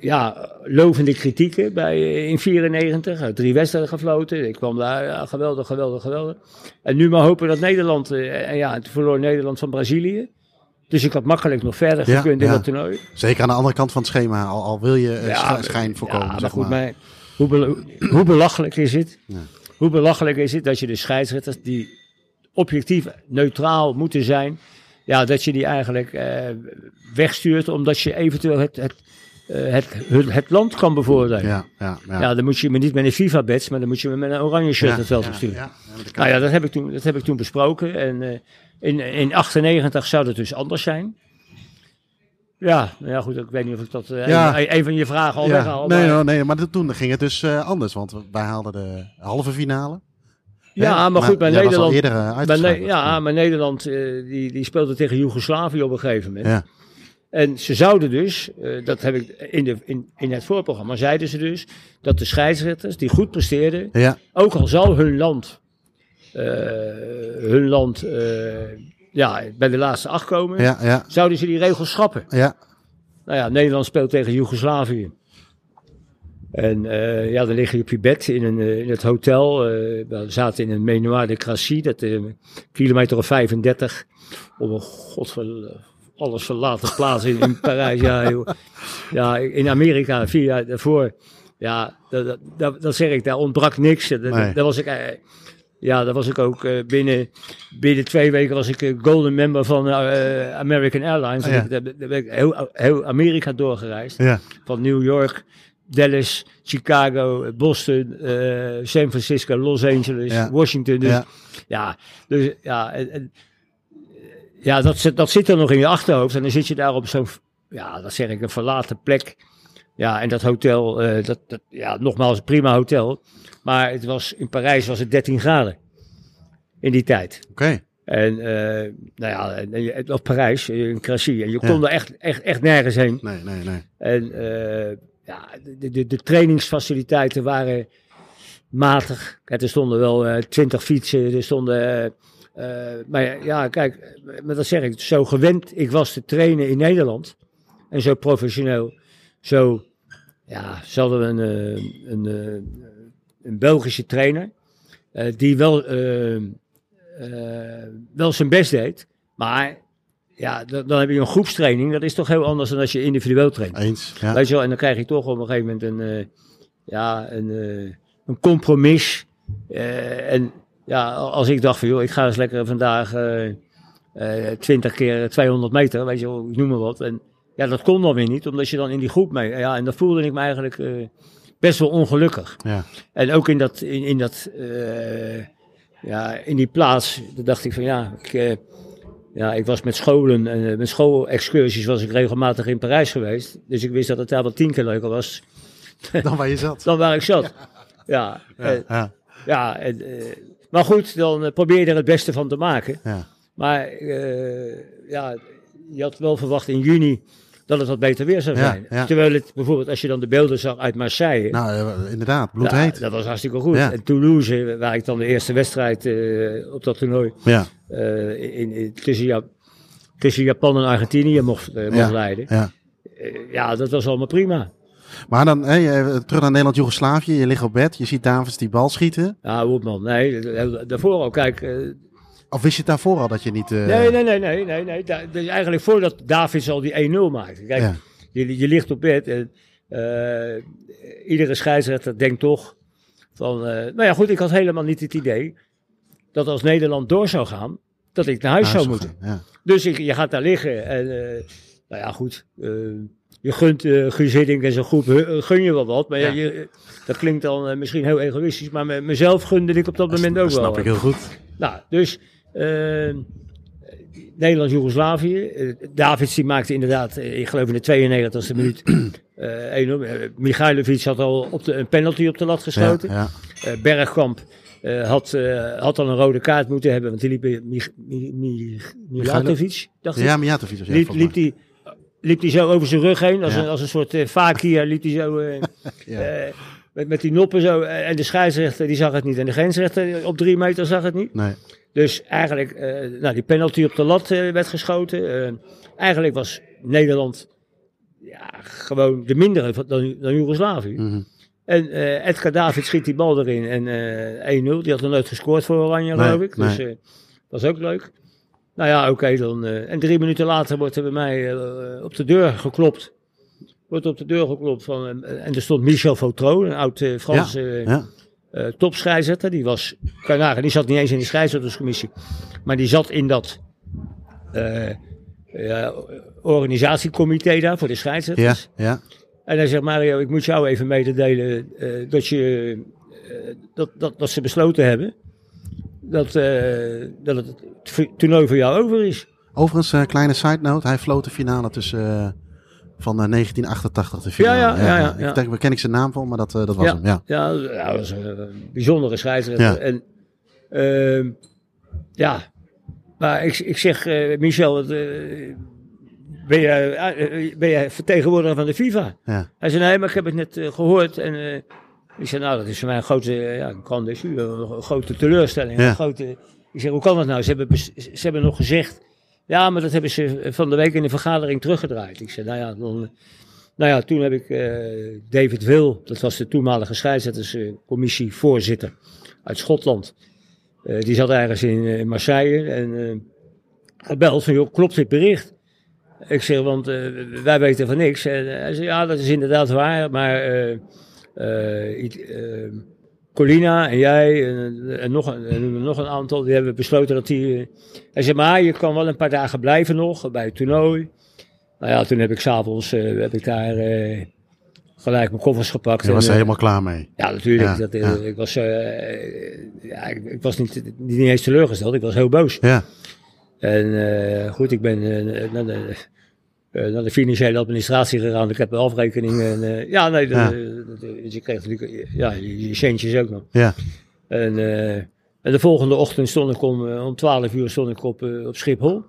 ja, lovende kritieken bij, in 94, uit drie wedstrijden gefloten. Ik kwam daar, ja, geweldig, geweldig, geweldig. En nu maar hopen dat Nederland, eh, en ja, toen verloor Nederland van Brazilië. Dus ik had makkelijk nog verder Ja, gekund in ja. dat toernooi. Zeker aan de andere kant van het schema, al, al wil je eh, scha- schijn voorkomen. Ja, maar zeg goed, maar. hoe, hoe belachelijk is het? Ja. Hoe belachelijk is het dat je de scheidsrechters die objectief neutraal moeten zijn, ja, dat je die eigenlijk eh, wegstuurt omdat je eventueel het, het, eh, het, het, het land kan bevoordelen. Ja. Ja, ja, ja. dan moet je me niet met een FIFA-badge, maar dan moet je me met een oranje shirt Ja, het veld ja, opsturen. ja, Nou ja, dat heb ik toen, dat heb ik toen besproken. En eh, in, in 98 zou dat dus anders zijn. Ja, nou ja, goed, ik weet niet of ik dat. Ja. een, een van je vragen al Ja, weghaal. nee, maar- nee, nee, maar toen ging het dus anders, want wij haalden de halve finale. Ja, maar goed, bij Nederland. eerder eh. Ne- ja, maar Nederland eh, die, die speelde tegen Joegoslavië op een gegeven moment. Ja. En ze zouden dus, eh, dat heb ik in, de, in, in het voorprogramma, zeiden ze dus dat de scheidsrechters die goed presteerden, Ja, ook al zou hun land, hun land ja, bij de laatste acht komen, ja, zouden ze die regels schrappen. ja. Nou ja, Nederland speelt tegen Joegoslavië. En eh, ja, dan lig je op je bed in, een, eh, in het hotel. eh, we zaten in een Menoir de Cracy, dat eh, kilometer of 35. Op een godver, alles verlaten plaats in, in [LAUGHS] Parijs. Ja, joh. ja, in Amerika, vier jaar daarvoor. Ja, dat, dat, dat, zeg ik, daar ontbrak niks. Dat, dat- Nee. dat was ik, ja, daar was ik ook binnen, binnen twee weken was ik golden member van American Airlines. Ja. Daar ben ik heel, heel Amerika doorgereisd. ja. Van New York, Dallas, Chicago, Boston, eh, San Francisco, Los Angeles, Ja. Washington. Dus, Ja. ja. dus ja, en, en, ja dat, zit- dat zit er nog in je achterhoofd. En dan zit je daar op zo'n, ja, dat zeg ik, een verlaten plek. Ja, en dat hotel, eh, dat, dat, ja, nogmaals, een prima hotel. Maar het was, in Parijs was het 13 graden. In die tijd. Oké. En, eh, nou ja, of Parijs, in Cracy. En je Ja. kon er echt, echt, echt nergens heen. Nee, nee, nee. En ja, de, de, de trainingsfaciliteiten waren matig. Er stonden wel eh, twintig fietsen, er stonden... eh, eh, maar ja, kijk, maar dat zeg ik, zo gewend ik was te trainen in Nederland. En zo professioneel, zo... Ja, ze hadden een, een, een Belgische trainer. die wel, wel zijn best deed. Maar ja, dan, dan heb je een groepstraining. Dat is toch heel anders dan als je individueel traint. Eens. Ja. Weet je wel, en dan krijg je toch op een gegeven moment een, eh, ja, een, eh, een compromis. Eh, en ja, als ik dacht van joh, ik ga eens lekker vandaag eh eh, 20 keer 200 meter, weet je wel, ik noem maar wat. En ja, dat kon dan weer niet, omdat je dan in die groep mee. Ja, en dan voelde ik me eigenlijk best wel ongelukkig. Ja. En ook in dat, in, in dat, ja, in die plaats, dan dacht ik van ja, ik, ja, ik was met scholen en eh, met schoolexcursies was ik regelmatig in Parijs geweest. Dus ik wist dat het daar wel tien keer leuker was [LAUGHS] Dan waar je zat. dan waar ik zat. Ja, Ja, eh, ja, ja en, eh, maar goed, dan eh, probeer je er het beste van te maken. ja. Maar eh, ja, je had wel verwacht in juni dat het wat beter weer zou zijn. ja. Terwijl het bijvoorbeeld, als je dan de beelden zag uit Marseille. Nou, eh, inderdaad, bloedheet. dat was hartstikke goed. En Toulouse, waar ik dan de eerste wedstrijd eh, op dat toernooi Ja, eh, in, in- tussen, Ja- tussen Japan en Argentinië mocht, eh, mocht leiden. ja. Eh, ja, dat was allemaal prima. Maar dan, je- terug naar Nederland-Jugoslavië. Je ligt op bed, je ziet Davids die bal schieten. Ja, goed man. Nee, da- daarvoor al, kijk, eh, Of wist je het daarvoor al dat je niet... eh, Nee, nee, nee, nee, nee, nee. Da- dus eigenlijk voordat Davids al die 1-0 maakte. Kijk, Ja. je, je ligt op bed en eh, iedere scheidsrechter denkt toch van... eh, nou ja, goed, ik had helemaal niet het idee dat als Nederland door zou gaan, dat ik naar huis naar zou moeten. gaan, Ja. Dus ik, je gaat daar liggen en, nou ja, goed. je gunt uh, Guus Hiddink en zijn groep, gun je wel wat. Maar ja. Je, dat klinkt dan misschien heel egoïstisch, maar me- mezelf gunde ik op dat moment ook Dat wel. snap ik heel goed. Nou, dus Nederland-Jugoslavië. Eh, Davids die maakte inderdaad, eh, ik geloof in de 92e minuut, 1-0. [CLEARS THROAT] Eh, Michailovic had al op de, een penalty op de lat geschoten. ja. Bergkamp had, eh, had dan een rode kaart moeten hebben, want die liep Mich- Mi- Mi- Mijatovic, dacht ik. ja Mijatovic ja, liep, liep mij. die liep hij zo over zijn rug heen. Als, Ja. een, als een soort uh, fakir liep hij zo... [LAUGHS] met, met die noppen zo. En de scheidsrechter die zag het niet. En de grensrechter op drie meter zag het niet. Nee. Dus eigenlijk, eh, nou, die penalty op de lat eh, werd geschoten. Eh, eigenlijk was Nederland ja, gewoon de mindere van- dan, dan Joegoslavië. Mhm. En Edgar David schiet die bal erin en eh 1-0. Die had er nooit gescoord voor Oranje, Nee, geloof ik. Dus nee. dat was ook leuk. Nou ja, oké dan. en drie minuten later wordt er bij mij op de deur geklopt. Wordt op de deur geklopt van, en er stond Michel Vautreau, een oud Franse Ja. Eh, topscheidsrechter. Die was, nagaan, die zat niet eens in de scheidsrechterscommissie. Maar die zat in dat eh, ja, organisatiecomité daar voor de Ja. scheidsrechters. Ja. En hij zegt, Mario, ik moet jou even mededelen dat, je, dat, dat, dat ze besloten hebben dat, dat het toernooi voor jou over is. Overigens, een kleine side note. Hij floot de finale tussen... eh, van eh, 1988 de finale. Ja, ja, ja, ja, Ik denk, ken ik zijn naam van, maar dat, eh, dat was hem. Ja. Ja, ja, dat was een bijzondere scheidsrechter. Ja. En ehm, ja, maar ik, ik zeg, eh, Michel, eh, ben, je, eh, ben je vertegenwoordiger van de FIFA? Ja. Hij zei, nee, maar ik heb het net eh, gehoord. En eh, ik zei, nou, dat is voor mij een grote, eh, ja, een grote teleurstelling. Een grote, ik zeg, hoe kan dat nou? Ze hebben, ze hebben nog gezegd, ja, maar dat hebben ze van de week in de vergadering teruggedraaid. Ik zei, nou ja, nou ja, toen heb ik eh, David Will, dat was de toenmalige scheidsrechterscommissievoorzitter uit Schotland. Eh, die zat ergens in eh, Marseille en eh, gebeld van, joh, klopt dit bericht? Ik zeg, want wij weten van niks. En hij zei, ja, dat is inderdaad waar, maar Colina en jij en, en nog, een, en nog een aantal, die hebben besloten dat die... hij zei, maar je kan wel een paar dagen blijven nog bij het toernooi. Nou ja, toen heb ik s'avonds uh, heb ik daar eh, gelijk mijn koffers gepakt. Je was er en, eh, helemaal klaar mee. ja, natuurlijk. Ja, dat, ja. Ik was, ja, ik, ik was niet, niet eens teleurgesteld, ik was heel boos. Ja. En goed, ik ben naar, de, naar de financiële administratie gegaan. Ik heb een afrekening. En, eh, ja, nee, Ja. de- de- je kreeg natuurlijk eh, ja, je, je centjes ook nog. Ja. En, eh, en de volgende ochtend stond ik om, eh, om 12 uur stond ik op, eh, op Schiphol.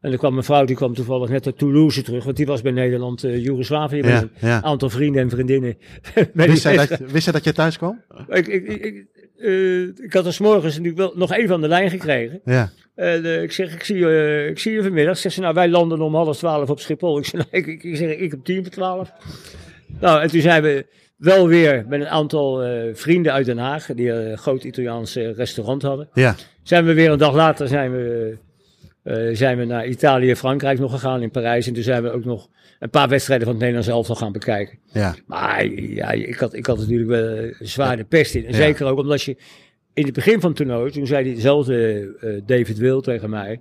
En er kwam mijn vrouw, die kwam toevallig net uit Toulouse terug. Want die was bij Nederland, eh Joegoslavië. Met Ja, een ja. aantal vrienden en vriendinnen. [LAUGHS] Wist wedstrijd. dat, wist dat je thuis kwam? ik, ik, ik, ik, eh, ik had er 's morgens natuurlijk wel nog even aan de lijn gekregen. Ja. En eh, ik zeg, ik zie, je, eh, ik zie je vanmiddag. Zegt ze, nou, wij landen om half twaalf op Schiphol. Ik zeg, [LAUGHS] nou, ik, ik, zeg, ik heb tien voor twaalf. Nou, en toen zijn we wel weer met een aantal eh, vrienden uit Den Haag, die een groot Italiaans restaurant hadden. Ja. Zijn we weer een dag later zijn we, zijn we naar Italië en Frankrijk nog gegaan, in Parijs. En toen zijn we ook nog een paar wedstrijden van het Nederlands elftal gaan bekijken. Ja. Maar ja, ik had, ik had natuurlijk wel zwaar de pest in. En Ja. zeker ook omdat je in het begin van het toernooi, toen zei diezelfde eh, David Wil tegen mij,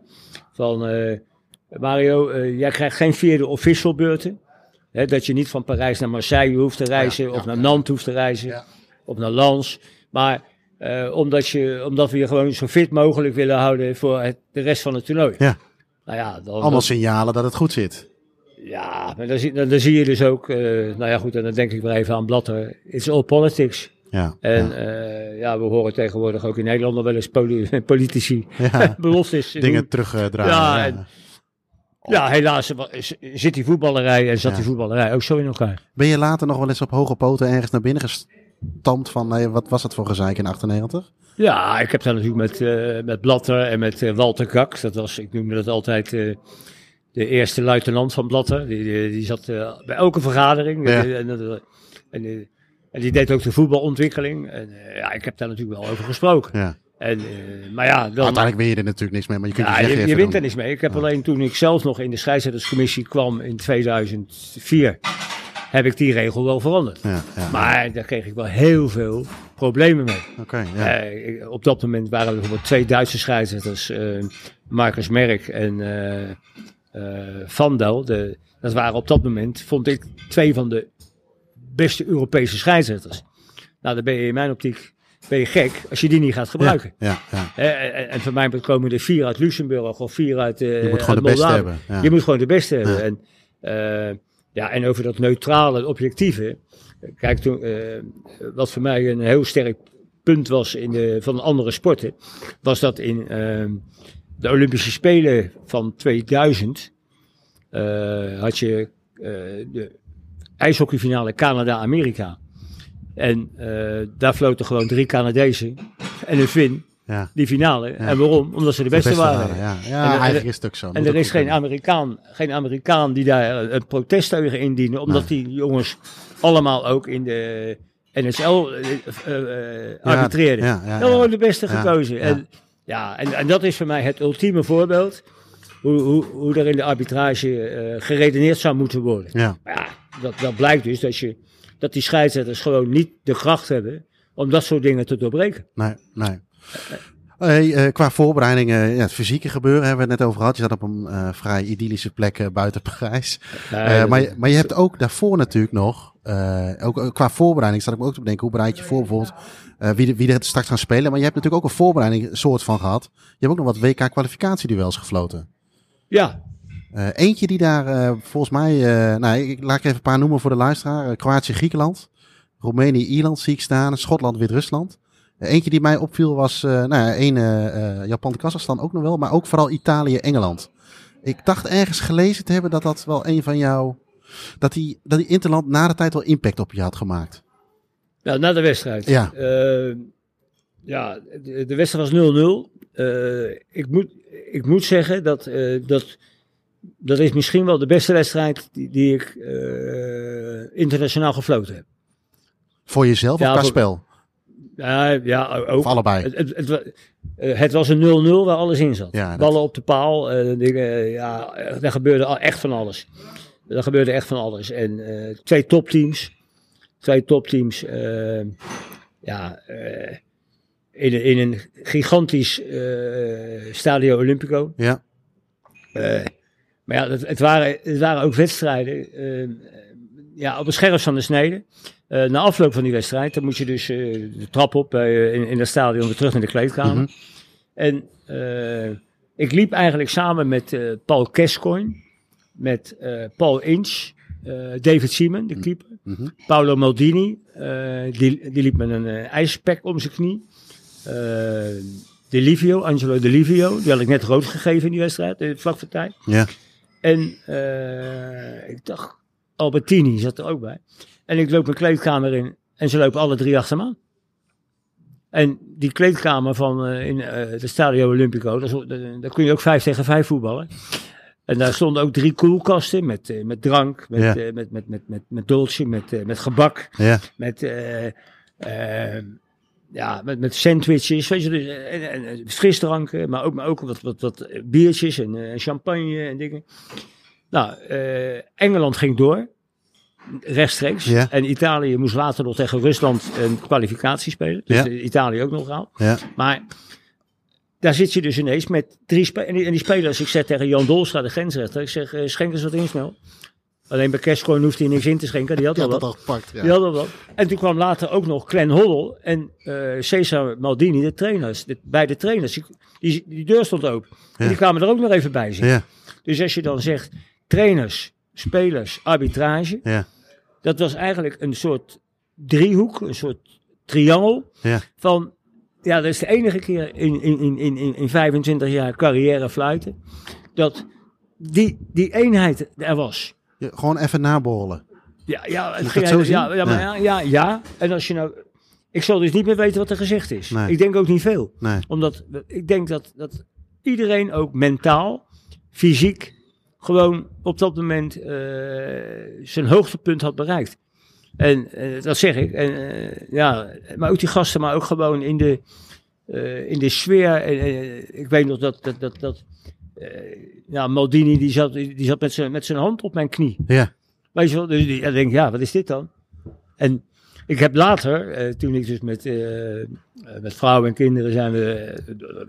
van eh, Mario, eh, jij krijgt geen vierde official beurten. Hè, dat je niet van Parijs naar Marseille hoeft te reizen, of naar Nantes hoeft te reizen, Ja. of naar Lens. Maar eh, omdat, je, omdat we je gewoon zo fit mogelijk willen houden voor het, de rest van het toernooi. Ja. Nou ja, dan, Allemaal signalen dat het goed zit. ja, maar dan zie, dan, dan zie je dus ook, eh, nou ja goed, en dan denk ik weer even aan Blatter. It's all politics. Ja. En ja. ja. ja, we horen tegenwoordig ook in Nederland nog wel eens poli- [LAUGHS] politici Ja. [LAUGHS] beloftes [LAUGHS] doen. Dingen terugdraaien. Ja, Ja, en- Ja, helaas zit die voetballerij en zat die voetballerij ook zo in elkaar. Ben je later nog wel eens op hoge poten ergens naar binnen gestampt van, nee, wat was dat voor gezeik in 98? Ja, ik heb daar natuurlijk met, eh, met Blatter en met eh, Walter Kak. Dat was, ik noemde dat altijd eh, de eerste luitenant van Blatter. Die, die, die zat eh, bij elke vergadering. Ja. Eh, en, en, eh, en die deed ook de voetbalontwikkeling. En eh, ja, ik heb daar natuurlijk wel over gesproken. Ja. En, eh, maar ja, dan, Uiteindelijk win je er natuurlijk niks mee, maar je kunt ja, je, je, je wint er niks mee. Ik heb alleen toen ik zelf nog in de scheidsrechterscommissie kwam in 2004, heb ik die regel wel veranderd. Ja. Maar daar kreeg ik wel heel veel problemen mee. Oké, ja. Eh, op dat moment waren er bijvoorbeeld twee Duitse scheidsrechters, eh Marcus Merck en Van Dal. De, dat waren op dat moment, vond ik, twee van de beste Europese scheidsrechters. Nou, dan ben je in mijn optiek ben je gek als je die niet gaat gebruiken. Ja, ja. En, en voor mij komen er vier uit Luxemburg of vier uit uh, Je moet gewoon de beste hebben. Ja. Je moet gewoon de beste hebben. Ja. En, eh, ja, en over dat neutrale, objectieve. Kijk, toen, eh, wat voor mij een heel sterk punt was in de, van andere sporten, was dat in eh, de Olympische Spelen van 2000. eh, had je de ijshockeyfinale Canada-Amerika. En eh, daar floten gewoon drie Canadezen en een Fin Ja. die finale. En waarom? Omdat ze de De beste, waren. Ja, ja En- en- eigenlijk is het ook zo. En er is geen Amerikaan, geen Amerikaan die daar een- een protest tegen indienen, omdat die jongens allemaal ook in de NSL eh, eh, eh, arbitreerden. ja, ja, de beste gekozen. ja. En, ja, en, en dat is voor mij het ultieme voorbeeld hoe, hoe, hoe er in de arbitrage eh, geredeneerd zou moeten worden. Ja. Maar ja, dat, dat blijkt dus dat, je, dat die scheidsrechters gewoon niet de kracht hebben om dat soort dingen te doorbreken. Nee, nee. Hey, eh, qua voorbereidingen, ja, het fysieke gebeuren hebben we het net over gehad. Je zat op een eh, vrij idyllische plek buiten Parijs. Maar, je- maar je hebt ook daarvoor natuurlijk nog, ook qua voorbereiding, zat ik me ook te bedenken, hoe bereid je voor bijvoorbeeld wie, wie er straks gaan spelen. Maar je hebt natuurlijk ook een voorbereiding soort van gehad. Je hebt ook nog wat WK-kwalificatieduels gefloten. Ja, Eh, eentje die daar eh, volgens mij, eh, nou, ik, laat ik even een paar noemen voor de luisteraar. Kroatië, Griekenland, Roemenië, Ierland zie ik staan, Schotland, Wit-Rusland. Eentje die mij opviel was, nou ja, één Japan, Kazachstan ook nog wel, maar ook vooral Italië, Engeland. Ik dacht ergens gelezen te hebben dat dat wel een van jou, dat die, dat die Interland na de tijd wel impact op je had gemaakt. Nou, na de wedstrijd. Ja. Ja, de, de wedstrijd was 0-0. Eh, ik, moet, ik moet zeggen dat, eh, dat dat is misschien wel de beste wedstrijd die, die ik eh, internationaal gefloten heb. Voor jezelf Ja, of qua voor- spel? Ja, ja ook. Of allebei? Het, het, het, wa- het was een 0-0 waar alles in zat. Ja, dat- Ballen op de paal, dingen, ja, daar gebeurde echt van alles. Er gebeurde echt van alles. En twee topteams. Twee topteams. ja, in, een- in een gigantisch eh, Stadio Olimpico. Ja, Eh, maar ja, het, het, waren, het waren ook wedstrijden eh, ja, op het scherp van de snede. Na afloop van die wedstrijd, dan moet je dus de trap op eh, in, in het stadion weer terug naar de kleedkamer. Mhm. En ik liep eigenlijk samen met Paul Kescoin, met Paul Inch, David Seaman, de keeper, Mhm. Paolo Maldini, die, die liep met een ijspek om zijn knie. Eh, De Livio, Angelo De Livio, die had ik net rood gegeven in die wedstrijd, eh, vlak voor tijd. ja, En eh, ik dacht, Albertini zat er ook bij. En ik loop mijn kleedkamer in en ze lopen alle drie achter me aan. En die kleedkamer van eh, in eh de Stadio Olimpico, daar, daar, kun je ook vijf tegen vijf voetballen. En daar stonden ook drie koelkasten met, eh, met drank, met, Ja. eh, met, met, met, met, met dolce, met, eh, met gebak, ja, met, eh, eh, ja, met, met sandwiches, weet je, dus, eh, en, en, en frisdranken, maar ook, maar ook wat, wat, wat biertjes en eh, champagne en dingen. Nou, eh, Engeland ging door, rechtstreeks. Ja. En Italië moest later nog tegen Rusland een kwalificatie spelen. Dus Ja. eh, Italië ook nog gehaald. ja, Maar daar zit je dus ineens met drie spelers. En, die- en die spelers, ik zeg tegen Jan Dolstra, de grensrechter, ik zeg, eh, schenk eens wat in snel. Alleen bij Cashcoin hoefde hij niks in te schenken, die had ja al dat al gepakt. Ja. Die hadden wat. En toen kwam later ook nog Glenn Hoddle en eh Cesar Maldini, de trainers. De, beide trainers. Die, die, die deur stond open. En die kwamen er ook nog even bij zitten. Ja, Dus als je dan zegt trainers, spelers, arbitrage. ja, Dat was eigenlijk een soort driehoek, een soort triangel. ja, Van, ja, dat is de enige keer in, in, in, in, in- in 25 jaar carrière fluiten. Dat die, die eenheid er was. Gewoon even naborrelen. Ja, ja, het ging zo ja, ja, maar Ja. ja. ja. En als je nou. Ik zal dus niet meer weten wat er gezegd is. Nee. Ik denk ook niet veel. Nee. Omdat ik denk dat, dat iedereen ook mentaal, fysiek, gewoon op dat moment eh, zijn hoogtepunt had bereikt. En eh, dat zeg ik. En, eh, ja, maar ook die gasten, maar ook gewoon in de, in de sfeer. En, ik weet nog dat, dat, dat, dat ja, Maldini die zat, die zat met zijn met zijn hand op mijn knie. Ja, Weet je wel, dus dan denk ik, ja, wat is dit dan? En ik heb later, eh, toen ik dus met, eh, eh, met vrouwen en kinderen zijn we,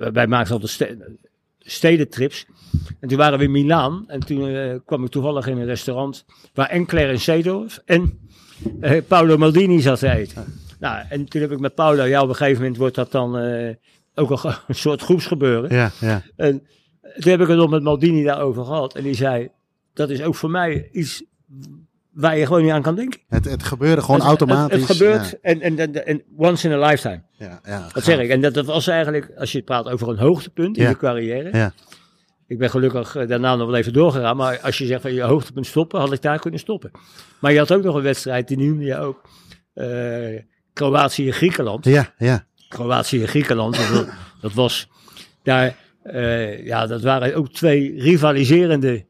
eh, wij maakten altijd ste- stedentrips. En toen waren we in Milaan en toen eh, kwam ik toevallig in een restaurant waar en Clarence Seedorf en eh, Paolo Maldini zat te eten. Nou, en toen heb ik met Paolo, ja, op een gegeven moment wordt dat dan eh, ook een, [LAUGHS] een soort groepsgebeuren. ja, ja. En toen heb ik het nog met Maldini daarover gehad. En die zei, dat is ook voor mij iets waar je gewoon niet aan kan denken. Het, het gebeurde gewoon Het- automatisch. Het, het gebeurt en, en, en, en once in a lifetime. Ja, ja, Dat zeg ik. En dat, dat was eigenlijk, als je praat over een hoogtepunt in Ja. je carrière. Ja. ik ben gelukkig eh, daarna nog wel even doorgegaan. Maar als je zegt van je hoogtepunt stoppen, had ik daar kunnen stoppen. Maar je had ook nog een wedstrijd, die noemde je ook. eh, Kroatië-Griekenland. Ja, ja. Kroatië en Griekenland. dat, dat was daar, eh, ja, dat waren ook twee rivaliserende.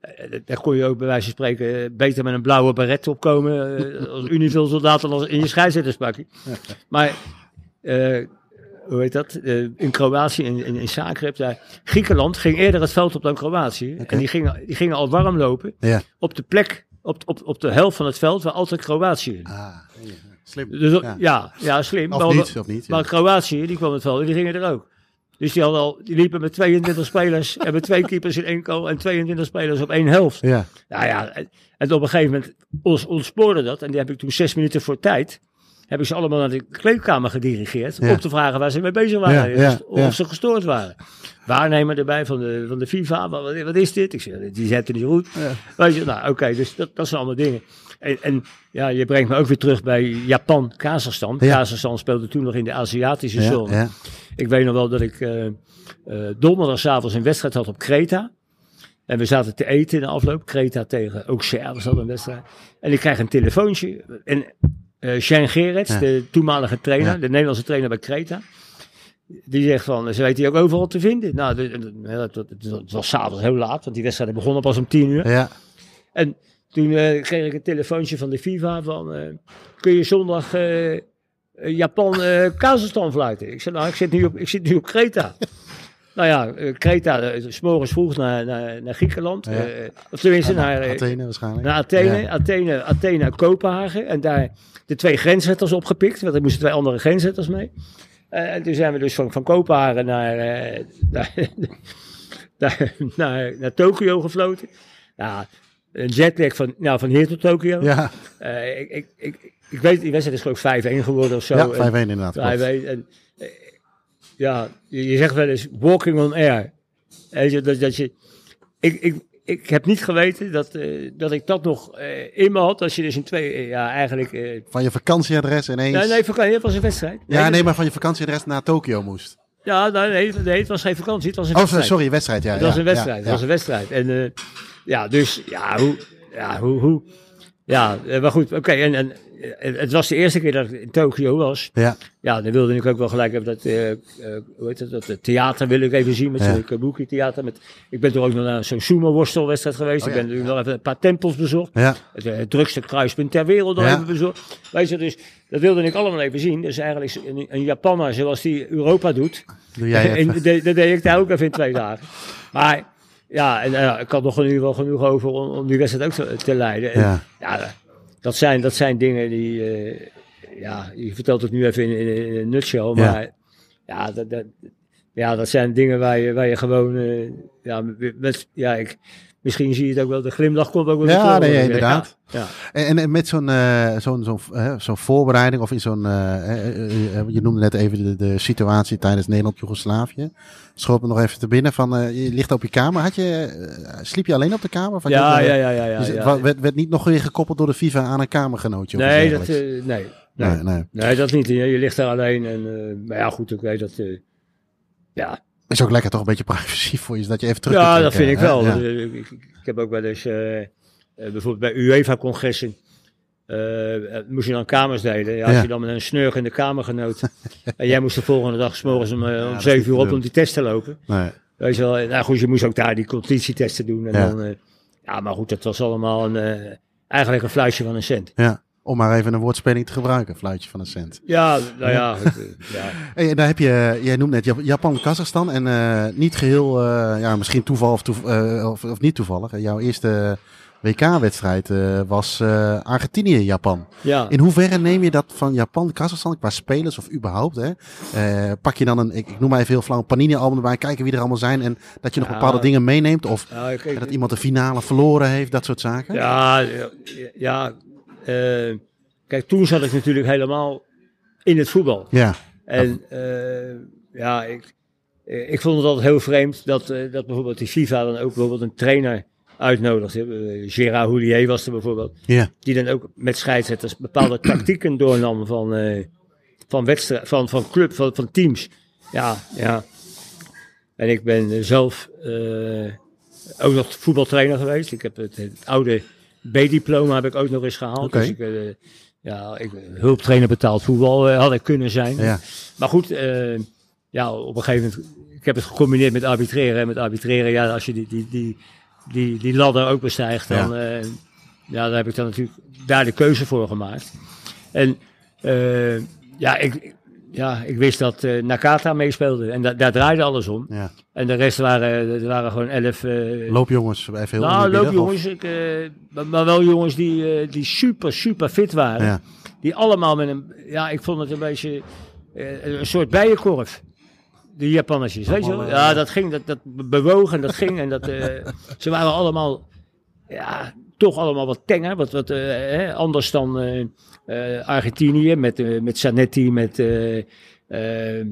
eh, daar kon je ook bij wijze van spreken beter met een blauwe beret opkomen eh, als soldaat dan als in je scheidsrechterspakje. Maar eh, hoe heet dat? Eh, in Kroatië, in, in, in Zagreb, daar, Griekenland ging eerder het veld op dan Kroatië. En die gingen, die gingen al warm lopen Ja. op de plek, op, op, op de helft van het veld waar altijd Kroatië in. Ah, ja. slim. Dus, ja. ja. Ja, ja, slim. Of Maar- niet, of niet. ja. maar Kroatië, die kwam het wel, die gingen er ook. Dus die, hadden al, die liepen met 22 spelers [LAUGHS] en met twee keepers in één goal en 22 spelers op één helft. Ja, Nou ja, en, en op een gegeven moment ons, ontspoorde dat. En die heb ik toen zes minuten voor tijd, heb ik ze allemaal naar de kleedkamer gedirigeerd. Ja. Om te vragen waar ze mee bezig waren. Ja, of ze gestoord waren. Waarnemer erbij van de, van de FIFA. Wat, wat is dit? Ik zeg, die zetten niet goed. Weet je, nou oké, dus dat, dat zijn allemaal dingen. En, en ja, je brengt me ook weer terug bij Japan, Kazachstan. Kazachstan speelde toen nog in de Aziatische ja, zone. Ik weet nog wel dat ik eh eh donderdagavond een wedstrijd had op Kreta. En we zaten te eten in de afloop. Kreta tegen Auxerre was dat een wedstrijd. En ik krijg een telefoontje. En eh Shane Gerets, Ja. de toenmalige trainer, Ja. de Nederlandse trainer bij Kreta. Die zegt van, ze weet hij ook overal te vinden. Nou, dat was s'avonds heel laat, want die wedstrijd begon pas om tien uur. ja. En toen kreeg ik een telefoontje van de FIFA van, kun je zondag Japan eh Kazachstan fluiten? Ik zei, nou, ik zit nu op, ik zit nu op Kreta. nou ja, eh, Kreta, eh, s morgens vroeg naar, naar, naar Griekenland. Ja. eh, of tenminste naar, eh, Athene waarschijnlijk. naar Athene, Ja. Athene, Athene, Kopenhagen. En daar de twee grensrechters opgepikt, want er moesten twee andere grensrechters mee. Eh, en toen zijn we dus van, van Kopenhagen naar, eh, [LAUGHS] naar, naar, naar, naar Tokio gefloten. Ja, een jetlag van, nou, van hier tot Tokio. Ja, Eh, ik, ik, ik, ik weet, die wedstrijd is geloof ik 5-1 geworden of zo. ja 5-1 En- inderdaad. ja, klopt. weet, en, eh, ja, je, je zegt wel eens walking on air. Je, dat, dat je, ik, ik, ik heb niet geweten dat, eh, dat ik dat nog eh, in me had. Als je dus in twee, ja eigenlijk... Van je vakantieadres ineens. nee, nee, vakantie, het was een wedstrijd. ja, nee, maar van je vakantieadres naar Tokio moest. Ja, nee, nee, nee, het was geen vakantie, het was een Oh, wedstrijd. sorry, wedstrijd. Ja, Het was een wedstrijd, ja, het was een wedstrijd. En ja, dus ja, hoe, ja, hoe, hoe, ja, maar goed, oké. en, en het was de eerste keer dat ik in Tokio was. Ja, Ja, dan wilde ik ook wel gelijk hebben dat, eh, eh, hoe heet het, dat eh, theater wil ik even zien met zo'n kabuki theater. Met, ik ben toch ook nog naar zo'n sumo worstelwedstrijd geweest. Oh, ik ben nu wel even een paar tempels bezocht. ja, Het, eh, drukste kruispunt ter wereld nog Ja. even bezocht. Weet je, dus dat wilde ik allemaal even zien. Dus eigenlijk een, een Japaner zoals die Europa doet. doe jij [LAUGHS] En de- dat deed ik daar ook even in twee dagen. Maar ja, en, eh, ik had nog in ieder geval genoeg over om, om die wedstrijd ook te, te leiden. En, Ja. ja, dat zijn, dat zijn dingen die, eh, ja, je vertelt het nu even in, in, in een nutshell, Ja. maar ja, dat, dat, ja, dat zijn dingen waar je, waar je gewoon, eh, ja, met, ja ik, misschien zie je het ook wel, de glimlach komt ook wel Ja, nee, Ja, inderdaad. Ja, En, en met zo'n eh, zo'n zo'n eh, zo'n voorbereiding of in zo'n, eh, je noemde net even de, de situatie tijdens Nederland-Joegoslavië. Schoot me nog even te binnen van, je ligt op je kamer. Had je, sliep je alleen op de kamer? Je ja, ja, ja, ja, ja, dus ja. werd, werd niet nog weer gekoppeld door de FIFA aan een kamergenootje? Nee, dat, nee, nee. nee, nee. Dat niet. Je, je ligt daar alleen. En, maar ja, goed, ik weet dat. ja, Is ook lekker toch een beetje privacy voor je, zodat je even terug ja dat vind ik wel. Ja. Eh, Ik, heb ook wel eens, eh, bijvoorbeeld bij UEFA-congressen, eh, moest je dan kamers delen. Ja, als je dan met een snurkende kamergenoot, [LAUGHS] en jij moest de volgende dag s morgens om, eh, om dat is 7 niet uur op om die test te lopen. Nee. Weet je wel, nou goed, je moest ook daar die conditietesten doen. En Ja. dan, ja, maar goed, dat was allemaal een, eigenlijk een fluitje van een cent. Ja, om maar even een woordspeling te gebruiken, fluitje van een cent. Ja, nou ja, eh, ja. [LAUGHS] Hey, en daar heb je, jij noemt net Jap- Japan, Kazachstan en eh, niet geheel, eh, ja, misschien toeval of, toev- eh, of, of niet toevallig. eh, Jouw eerste WK-wedstrijd eh, was eh, Argentinië-Japan. ja. In hoeverre neem je dat van Japan, Kazachstan, qua spelers of überhaupt? Hè? Eh, pak je dan een, ik, ik noem maar even heel flauw, een Panini-album erbij, kijken wie er allemaal zijn en dat je nog Ja. bepaalde dingen meeneemt? Of Ja, ik- dat iemand de finale verloren heeft, dat soort zaken? Ja, ja, eh, kijk, toen zat ik natuurlijk helemaal in het voetbal. Ja, En eh, ja, ik, eh, ik vond het altijd heel vreemd dat, eh, dat bijvoorbeeld die FIFA dan ook bijvoorbeeld een trainer uitnodigt. Uh, Gérard Houllier was er bijvoorbeeld. ja, Die dan ook met scheidsrechters bepaalde tactieken [CLEARS THROAT] doornam van, eh, van, wedstrijd, van, van club, van, van teams. Ja, ja. En ik ben eh, zelf eh, ook nog voetbaltrainer geweest. Ik heb het, het oude B-diploma heb ik ook nog eens gehaald. Dus ik, eh, ja, ik, hulptrainer betaald voetbal eh, had ik kunnen zijn. Ja. Maar goed, eh, ja, op een gegeven moment, ik heb het gecombineerd met arbitreren. En met arbitreren, ja, als je die, die, die, die, die ladder ook bestijgt, dan, ja. ja, daar heb ik dan natuurlijk daar de keuze voor gemaakt. En eh, ja, ik, ja, ik wist dat eh, Nakata meespeelde en da daar draaide alles om. Ja. En de rest waren, er waren gewoon elf... eh, Loopjongens bij veel nou, loopjongens, ik, eh, maar, wel jongens die, eh, die super, super fit waren. Ja. Die allemaal met een, ja, ik vond het een beetje eh, een soort bijenkorf. Die Japannetjes, weet je wel? Ja, eh, dat ging, dat, dat bewoog en dat [LAUGHS] ging. En dat, eh, ze waren allemaal, ja, toch allemaal wat tenger. Wat, wat eh, anders dan eh, eh, Argentinië met, eh, met Zanetti, met eh eh, eh,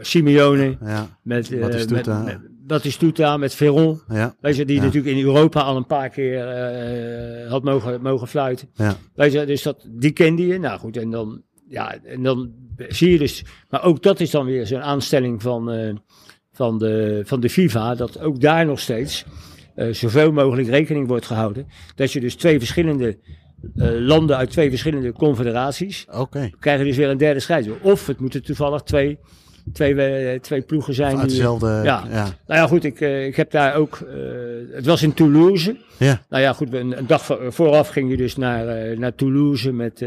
Simeone. Ja, Met, eh, met, met Batistuta, met Veron. ja, Weet je, die Ja. natuurlijk in Europa al een paar keer eh, had mogen, mogen fluiten. ja. Weet je, dus dat, die kende je. Nou goed, en dan, ja, en dan zie je dus. Maar ook dat is dan weer zo'n aanstelling van, eh, van, de, van de FIFA. Dat ook daar nog steeds eh, zoveel mogelijk rekening wordt gehouden. Dat je dus twee verschillende eh, landen uit twee verschillende confederaties. Oké. krijgen dus weer een derde scheidsrechter. Of het moeten toevallig twee, twee, eh, twee ploegen zijn. Uit die, dezelfde... ja. Ja. nou ja, goed, ik, eh, ik heb daar ook. het was in Toulouse. Ja. Nou ja, goed, een, een dag vo- vooraf ging je dus naar, naar Toulouse met.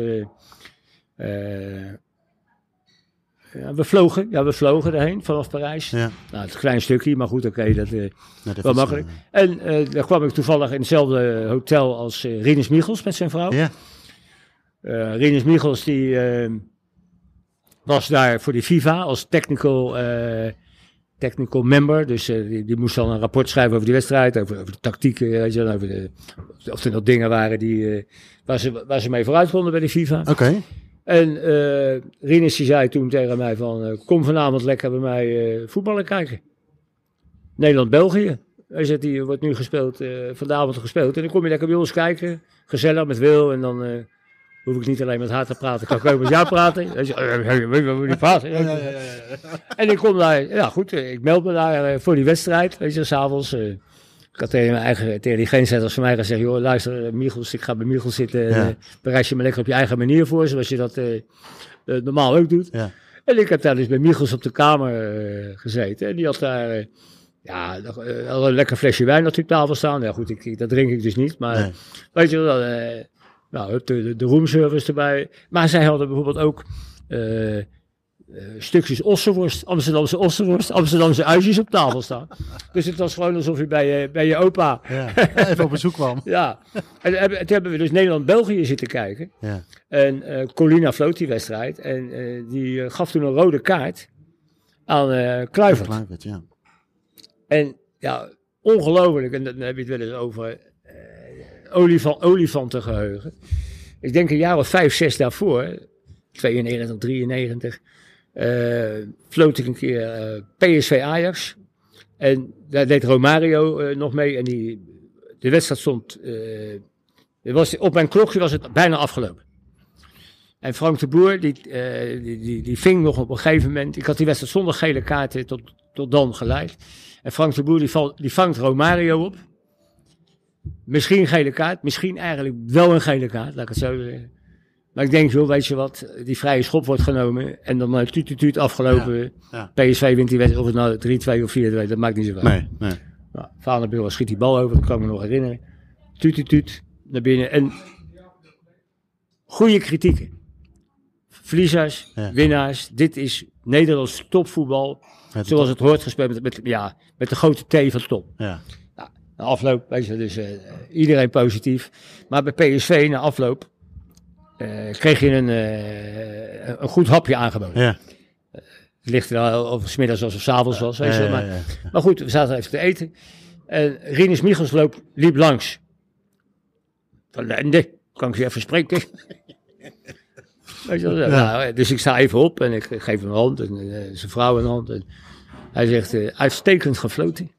Eh, eh, ja, we vlogen, ja, we vlogen erheen vanaf Parijs. Ja. Nou, het is een klein stukje, maar goed, oké, dat. eh, dat Wel makkelijk. en eh, daar kwam ik toevallig in hetzelfde hotel als eh Rinus Michels met zijn vrouw. eh, Ja, Eh Rinus Michels die eh, was daar voor de FIFA als technical, eh, technical member. Dus eh, die, die moest dan een rapport schrijven over die wedstrijd, over, over de tactieken, weet je, wel, over de, of er nog dingen waren die, eh, waar, ze, waar ze mee vooruit konden bij de FIFA. oké. En eh Rinus die zei toen tegen mij van, eh, kom vanavond lekker bij mij eh, voetballen kijken. Nederland-België. Hij zegt, die wordt nu gespeeld, vanavond gespeeld. En dan kom je lekker bij ons kijken, gezellig met Wil. En dan hoef ik niet alleen met haar te praten, kan ik ook met jou praten. Hij zegt, weet je wat we niet praten? En ik kom daar, ja goed, ik meld me daar voor die wedstrijd, weet je, s'avonds. eh ik had tegen mijn eigen, tegen die grenszetters van mij gezegd, joh, luister, eh, Michels, ik ga bij Michels zitten. en, Ja. eh, bereid je me lekker op je eigen manier voor, zoals je dat eh, normaal ook doet. Ja. En ik heb daar dus bij Michels op de kamer gezeten. En die had daar, ja, een lekker flesje wijn op die tafel staan. Ja goed, ik, dat drink ik dus niet. Maar Nee. weet je wel, eh, nou, de, de, roomservice erbij. Maar zij hadden bijvoorbeeld ook eh, stukjes ossenworst, Amsterdamse ossenworst, Amsterdamse uitjes op tafel staan. [LAUGHS] dus het was gewoon alsof je bij je, bij je opa, Ja. Even op bezoek kwam. [LAUGHS] ja. En toen hebben, toen hebben we dus Nederland-België zitten kijken. Ja. En eh Colina floot die wedstrijd. En eh, die eh, gaf toen een rode kaart aan eh Kluivert. Kluivert, ja. En ja, ongelooflijk. En dan heb je het wel eens over eh olifant, olifantengeheugen. Ik denk een jaar of vijf, zes daarvoor, 92, 93, eh floot ik een keer eh, PSV Ajax. En daar deed Romario eh, nog mee. En die, de wedstrijd stond. eh, was, op mijn klokje was het bijna afgelopen. En Frank de Boer, die, eh, die, die, die ving nog op een gegeven moment. Ik had die wedstrijd zonder gele kaarten tot, tot dan geleid. En Frank de Boer die, val, die vangt Romario op. Misschien gele kaart, misschien eigenlijk wel een gele kaart, laat ik het zo zeggen. Maar ik denk, joh, weet je wat, die vrije schop wordt genomen en dan uh, tuut, tuut, tuut afgelopen. ja. PSV wint die wedstrijd, of het nou 3-2 of 4-2, dat maakt niet zoveel. Nee, nee. Nou, schiet die bal over, dat kan ik me nog herinneren. Tuut, tuut, tuut, naar binnen. En goede kritieken. Verliezers, Ja. winnaars. Dit is Nederlands topvoetbal. Het- Zoals het hoort gespeeld met, met, ja, met de grote T van top. Ja. Na afloop, weet je, dus eh, iedereen positief. Maar bij PSV, na afloop, kreeg je een, eh, een goed hapje aangeboden. Ja. Het ligt al of het 's middags of het 's avonds was. Weet je, Ja, ja, maar, ja. maar goed, we zaten even te eten. En Rinus Michels loop, liep langs. Van Lende, kan ik je even spreken? [LAUGHS] Weet je wel, nou, dus ik sta even op en ik geef hem een hand en eh, zijn vrouw een hand. En hij zegt, eh, uitstekend gefloten.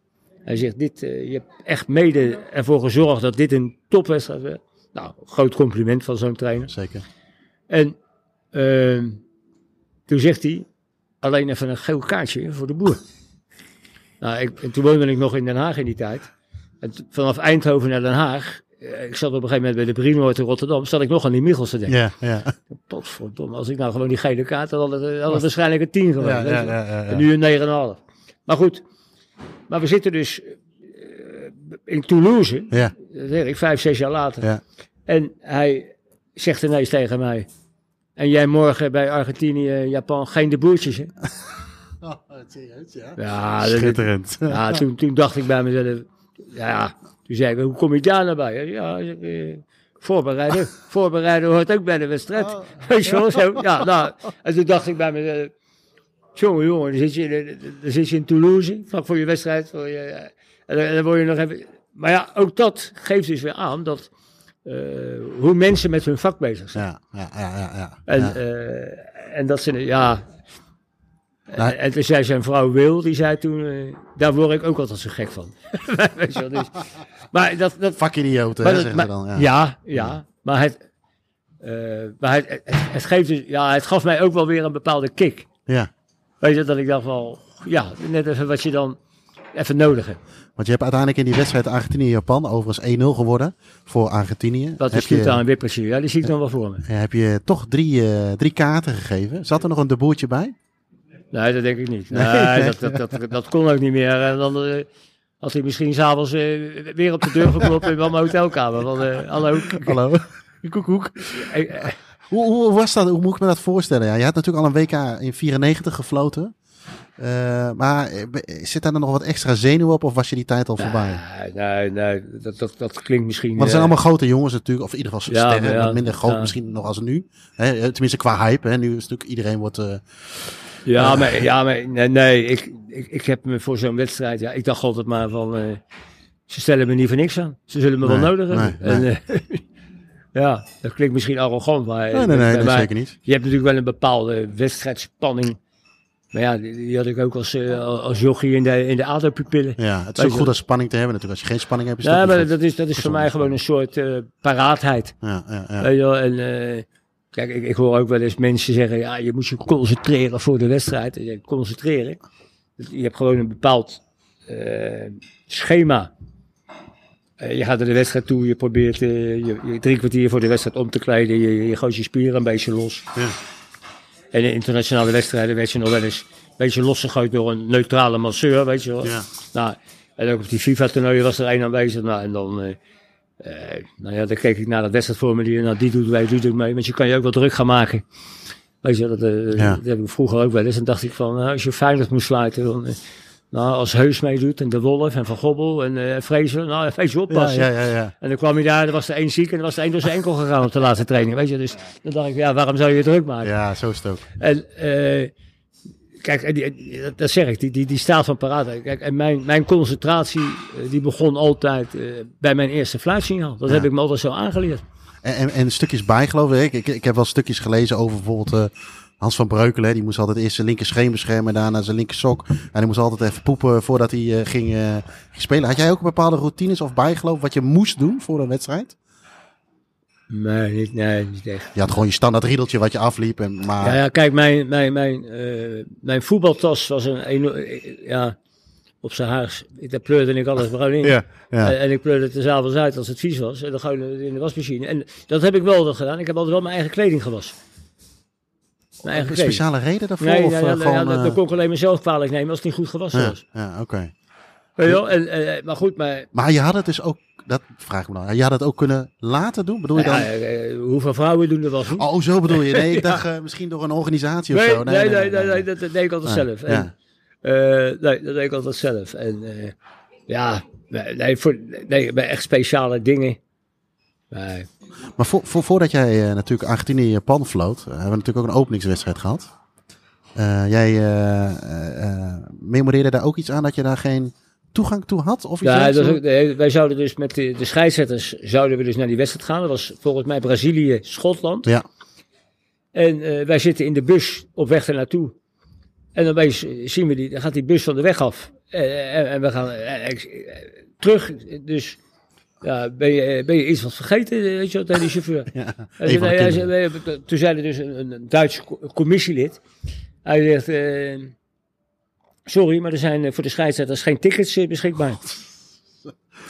Hij zegt, dit, eh, je hebt echt mede ervoor gezorgd dat dit een topwedstrijd werd. Nou, groot compliment van zo'n trainer. Zeker. En ehm, toen zegt hij, alleen even een geel kaartje voor de boer. [LAUGHS] Nou, ik, en toen woonde ik nog in Den Haag in die tijd. En vanaf Eindhoven naar Den Haag. eh, Ik zat op een gegeven moment bij de Brienoord in Rotterdam. Zat ik nog aan die Michels te denken. Ja, ja. [LAUGHS] Potverdomme, als ik nou gewoon die gele kaart had, had het, had het waarschijnlijk een 10 geweest. Ja, ja, ja. En nu een 9,5. Maar goed, maar we zitten dus in Toulouse, Ja, dat weet ik, vijf, zes jaar later. ja. En hij zegt ineens tegen mij, en jij morgen bij Argentinië, Japan, geen de boertjes, hè? [LAUGHS] Oh, serieus, ja. Ja, dat- Schitterend. [LAUGHS] ja toen, toen dacht ik bij mezelf, ja, toen zei ik, hoe kom je daar nou bij? Ja, ik, eh, voorbereiden, [LAUGHS] voorbereiden hoort ook bij de wedstrijd. Oh. Weet je wel, zo, ja, nou, en toen dacht ik bij mezelf, jongen, jongen, dan zit je, dan zit je in Toulouse, vlak voor je wedstrijd, voor je, eh, en, dan, word je nog even, maar ja, ook dat geeft dus weer aan dat, eh, hoe mensen met hun vak bezig zijn. Ja, ja, ja, ja. ja. En, eh, en dat ze, ja. Nou- en, en toen zei zijn vrouw Wil, die zei toen, eh, daar word ik ook altijd zo gek van. [LAUGHS] Weet je wel, dus, maar dat, dat, Vakidioten, hè, zeggen ze maar- dan. Ja. ja, ja, maar het, eh, maar het, het, het geeft dus, ja, het gaf mij ook wel weer een bepaalde kick. ja. Weet je, dat ik dacht wel, ja, net even wat je dan even nodig hebt. Want je hebt uiteindelijk in die wedstrijd Argentinië-Japan overigens 1-0 geworden voor Argentinië. Heb is dit je, aan een wippertje? Ja, die zie ik dan wel voor me. heb je toch drie, eh, drie kaarten gegeven. Zat er nog een deboertje bij? Nee, dat denk ik niet. Nee, [LAUGHS] dat, dat, dat, dat kon ook niet meer. En dan eh, had hij misschien s'avonds eh weer op de deur geklopt in mijn hotelkamer. Van, hallo. Hallo? [LAUGHS] Koek, hoe, hoe was dat? Hoe moet ik me dat voorstellen? Ja, je had natuurlijk al een WK in 94 gefloten. Eh, maar eh, be- zit daar dan nog wat extra zenuw op of was je die tijd al voorbij? Nee, nee, nee dat, dat, dat klinkt misschien... Want het zijn eh, allemaal grote jongens natuurlijk, of in ieder geval Ja, sterren, ja, minder groot ja. misschien nog als nu. Hè, eh, tenminste qua hype. Hè. Nu is natuurlijk iedereen wordt... eh, Ja, maar, ja, maar nee, nee ik, ik, ik heb me voor zo'n wedstrijd... Ja, ik dacht altijd maar van... eh, ze stellen me niet voor niks aan. Ze zullen me wel nodig hebben. nee, En, nee. eh, [LAUGHS] ja, dat klinkt misschien arrogant, maar... nee, nee, nee, bij nee, mij- zeker niet. Je hebt natuurlijk wel een bepaalde wedstrijdspanning. Maar ja, die, die had ik ook als, eh, als jochie in de, in de ADO-pupillen. Ja, het is ook goed om spanning te hebben natuurlijk. Als je geen spanning hebt, is Ja, het maar dat is, dat is voor mij gewoon een soort eh, paraatheid. Ja, ja, ja. Weet je wel, en eh, kijk, ik, ik hoor ook wel eens mensen zeggen, ja, je moet je concentreren voor de wedstrijd. En je concentreren. Je hebt gewoon een bepaald schema. Je gaat naar de wedstrijd toe, je probeert je, je drie kwartier voor de wedstrijd om te kleden. Je, je gooit je spieren een beetje los. Ja. En in internationale wedstrijden werd je nog wel eens een beetje losgegooid door een neutrale masseur, weet je wel. Ja. Nou, en ook op die FIFA-toernooien was er één aanwezig. Nou, en dan, eh, eh, nou ja, dan keek ik naar dat wedstrijdformulier. Nou, die doet mee, die doet mee. Want je kan je ook wel druk gaan maken. Weet je, dat, eh, Ja. dat heb ik vroeger ook wel eens. En dacht ik van, nou, als je Feyenoord moest sluiten, dan, eh, nou, als Heus meedoet en De Wolf en Van Gobbel en eh Vrezen, nou, [LAUGHS] Ja, oppassen. ja, ja, ja. En dan kwam hij daar, er was er één ziek en er was er één door zijn enkel gegaan op de laatste training. Weet je, dus dan dacht ik, ja, waarom zou je druk maken? Ja, zo is het ook. En eh, kijk, die, dat- zeg ik, die, die, die staat van paraat. Kijk, en mijn, mijn concentratie eh, die begon altijd bij mijn eerste fluitsignaal. Dat heb ik me altijd zo aangeleerd. En, en, en stukjes bijgeloof ik. ik. Ik heb wel stukjes gelezen over bijvoorbeeld Hans van Breukelen. Die moest altijd eerst zijn linker scheen beschermen, daarna zijn linker sok. En hij moest altijd even poepen voordat hij eh, ging, eh, ging spelen. Had jij ook bepaalde routines of bijgeloof wat je moest doen voor een wedstrijd? Nee, niet, nee, niet echt. Je had gewoon je standaard riedeltje wat je afliep. En, maar Ja, ja, kijk, mijn, mijn, mijn, eh, mijn voetbaltas was een enorm, ja, op zijn haars. Daar pleurde ik alles gewoon in. [LAUGHS] ja, ja. En, en ik pleurde het er s'avonds uit als het vies was. En dan gewoon in de wasmachine. En dat heb ik wel gedaan. Ik heb altijd wel mijn eigen kleding gewassen. Mijn eigen een speciale reden daarvoor? Nee, of, ja, eh, ja, ja, gewoon, dat, eh, dat kon ik alleen mezelf kwalijk nemen als het niet goed gewassen ja, was. ja oké. En, eh, maar goed, maar Maar je had het dus ook, dat vraag ik me dan, je had het ook kunnen laten doen? Bedoel je dan? ja, hoeveel vrouwen doen er wel goed? Oh, zo bedoel je? Nee, ik [LAUGHS] dacht misschien door een organisatie of zo. nee, nee, nee, nee, dat, dat deed ik altijd Nee, zelf. ja. En, nee, dat deed ik altijd zelf. En ja, nee, nee, voor, nee, bij echt speciale dingen. Nee. Maar voor, voor, voordat jij eh, natuurlijk Argentinië-Japan floot, eh, hebben we natuurlijk ook een openingswedstrijd gehad. Eh, jij eh, memoreerde daar ook iets aan dat je daar geen toegang toe had? Of iets Ja, dat wij zouden dus met de, de scheidsrechters zouden we dus naar die wedstrijd gaan. Dat was volgens mij Brazilië, Schotland. Ja, En wij zitten in de bus op weg ernaartoe. En opeens eh, zien we die, dan gaat die bus van de weg af. En, en we gaan terug. Dus ja, ben, je, eh, ben je iets wat vergeten, eh, weet je tegen die chauffeur? [LAUGHS] ja. Zei, we- toen zei er dus een, een, Duits co- commissielid. Hij zegt, eh, sorry, maar er zijn eh, voor de scheidsrechters geen tickets eh, beschikbaar. [LAUGHS]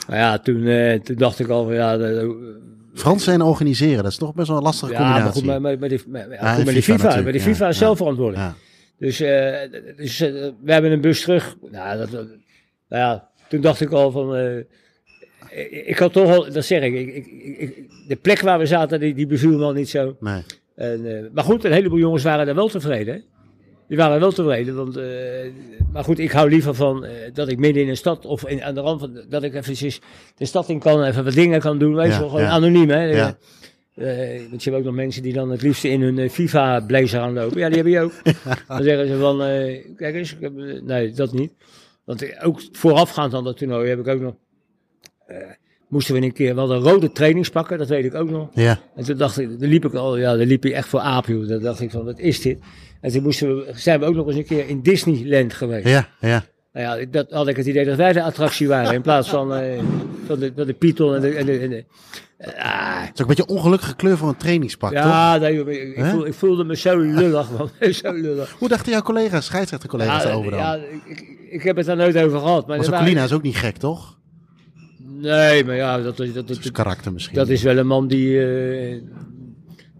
Nou ja, toen, eh, toen dacht ik al van ja, de- Fransen en organiseren, dat is toch best wel een lastige ja maar combinatie. goed, maar, maar, maar die, maar, ja, Ja, goed, maar die FIFA maar die FIFA ja, is zelf verantwoordelijk. Dus, eh, dus eh, we hebben een bus terug. Nou, dat, nou ja, toen dacht ik al van. Eh, ik, had toch al, dat zeg ik, ik, ik, ik- de plek waar we zaten, die, die beviel me al niet zo. Nee. En, eh, maar goed, een heleboel jongens waren daar wel tevreden. Die waren wel tevreden. Want, eh, maar goed, ik hou liever van dat ik midden in een stad of in, aan de rand van. dat ik eventjes de stad in kan, even wat dingen kan doen. Weet je Ja, wel, gewoon ja. anoniem. Hè? Ja. Want je hebt ook nog mensen die dan het liefst in hun FIFA-blazer aanlopen. Ja, die heb je ook. [LAUGHS] Dan zeggen ze van, kijk eens, ik heb, nee, dat niet. Want ook voorafgaand aan dat toernooi heb ik ook nog, moesten we een keer wel een rode trainingspakken, dat weet ik ook nog. Ja. En toen dacht ik, dan liep ik al, ja, dan liep je echt voor aap, joh. Dan dacht ik van, wat is dit? En toen moesten we, zijn we ook nog eens een keer in Disneyland geweest. Ja, ja. Nou ja, dat had ik het idee dat wij de attractie waren, in plaats van, eh, van de, van de Python en de... En de, en de- ah, Het is ook een beetje een ongelukkige kleur voor een trainingspak, toch? ja, nee, joh, ik, ik, voel, ik voelde me zo lullig, man. [LAUGHS] zo lullig. Hoe dachten jouw collega's, scheidsrechtercollega's Ja, erover dan? ja, ik, ik, ik heb het daar nooit over gehad. Maar Colina is ook niet gek, toch? Nee, maar ja, dat, dat, dat, Dat is karakter misschien. dat is wel een man die, eh,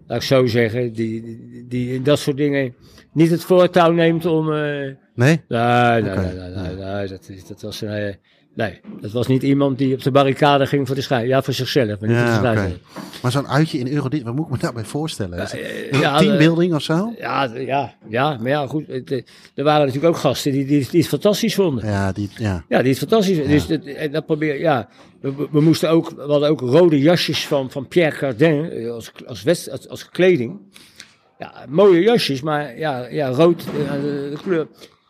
laat ik zo zeggen, die, die, die in dat soort dingen niet het voortouw neemt om... eh, Nee? nee, nee, Oké. nee, nee, nee, nee, dat, is, dat was een... nee, dat was niet iemand die op de barricade ging voor de schei. Ja, voor zichzelf, maar niet voor de. Maar zo'n uitje in Eurodit, wat moet ik me daarbij voorstellen? Is het Eh, ja, teambuilding of zo? Ja, ja, ja, maar ja, goed. Het, eh, er waren natuurlijk ook gasten die, die, die het fantastisch vonden. Ja, die, ja. Ja, die is fantastisch. Dus dat, en dat probeer, ja, we, we- moesten ook, we hadden ook rode jasjes van, van Pierre Cardin eh, als, als, west, als, als kleding. Ja, mooie jasjes, maar ja, ja rood, de kleur.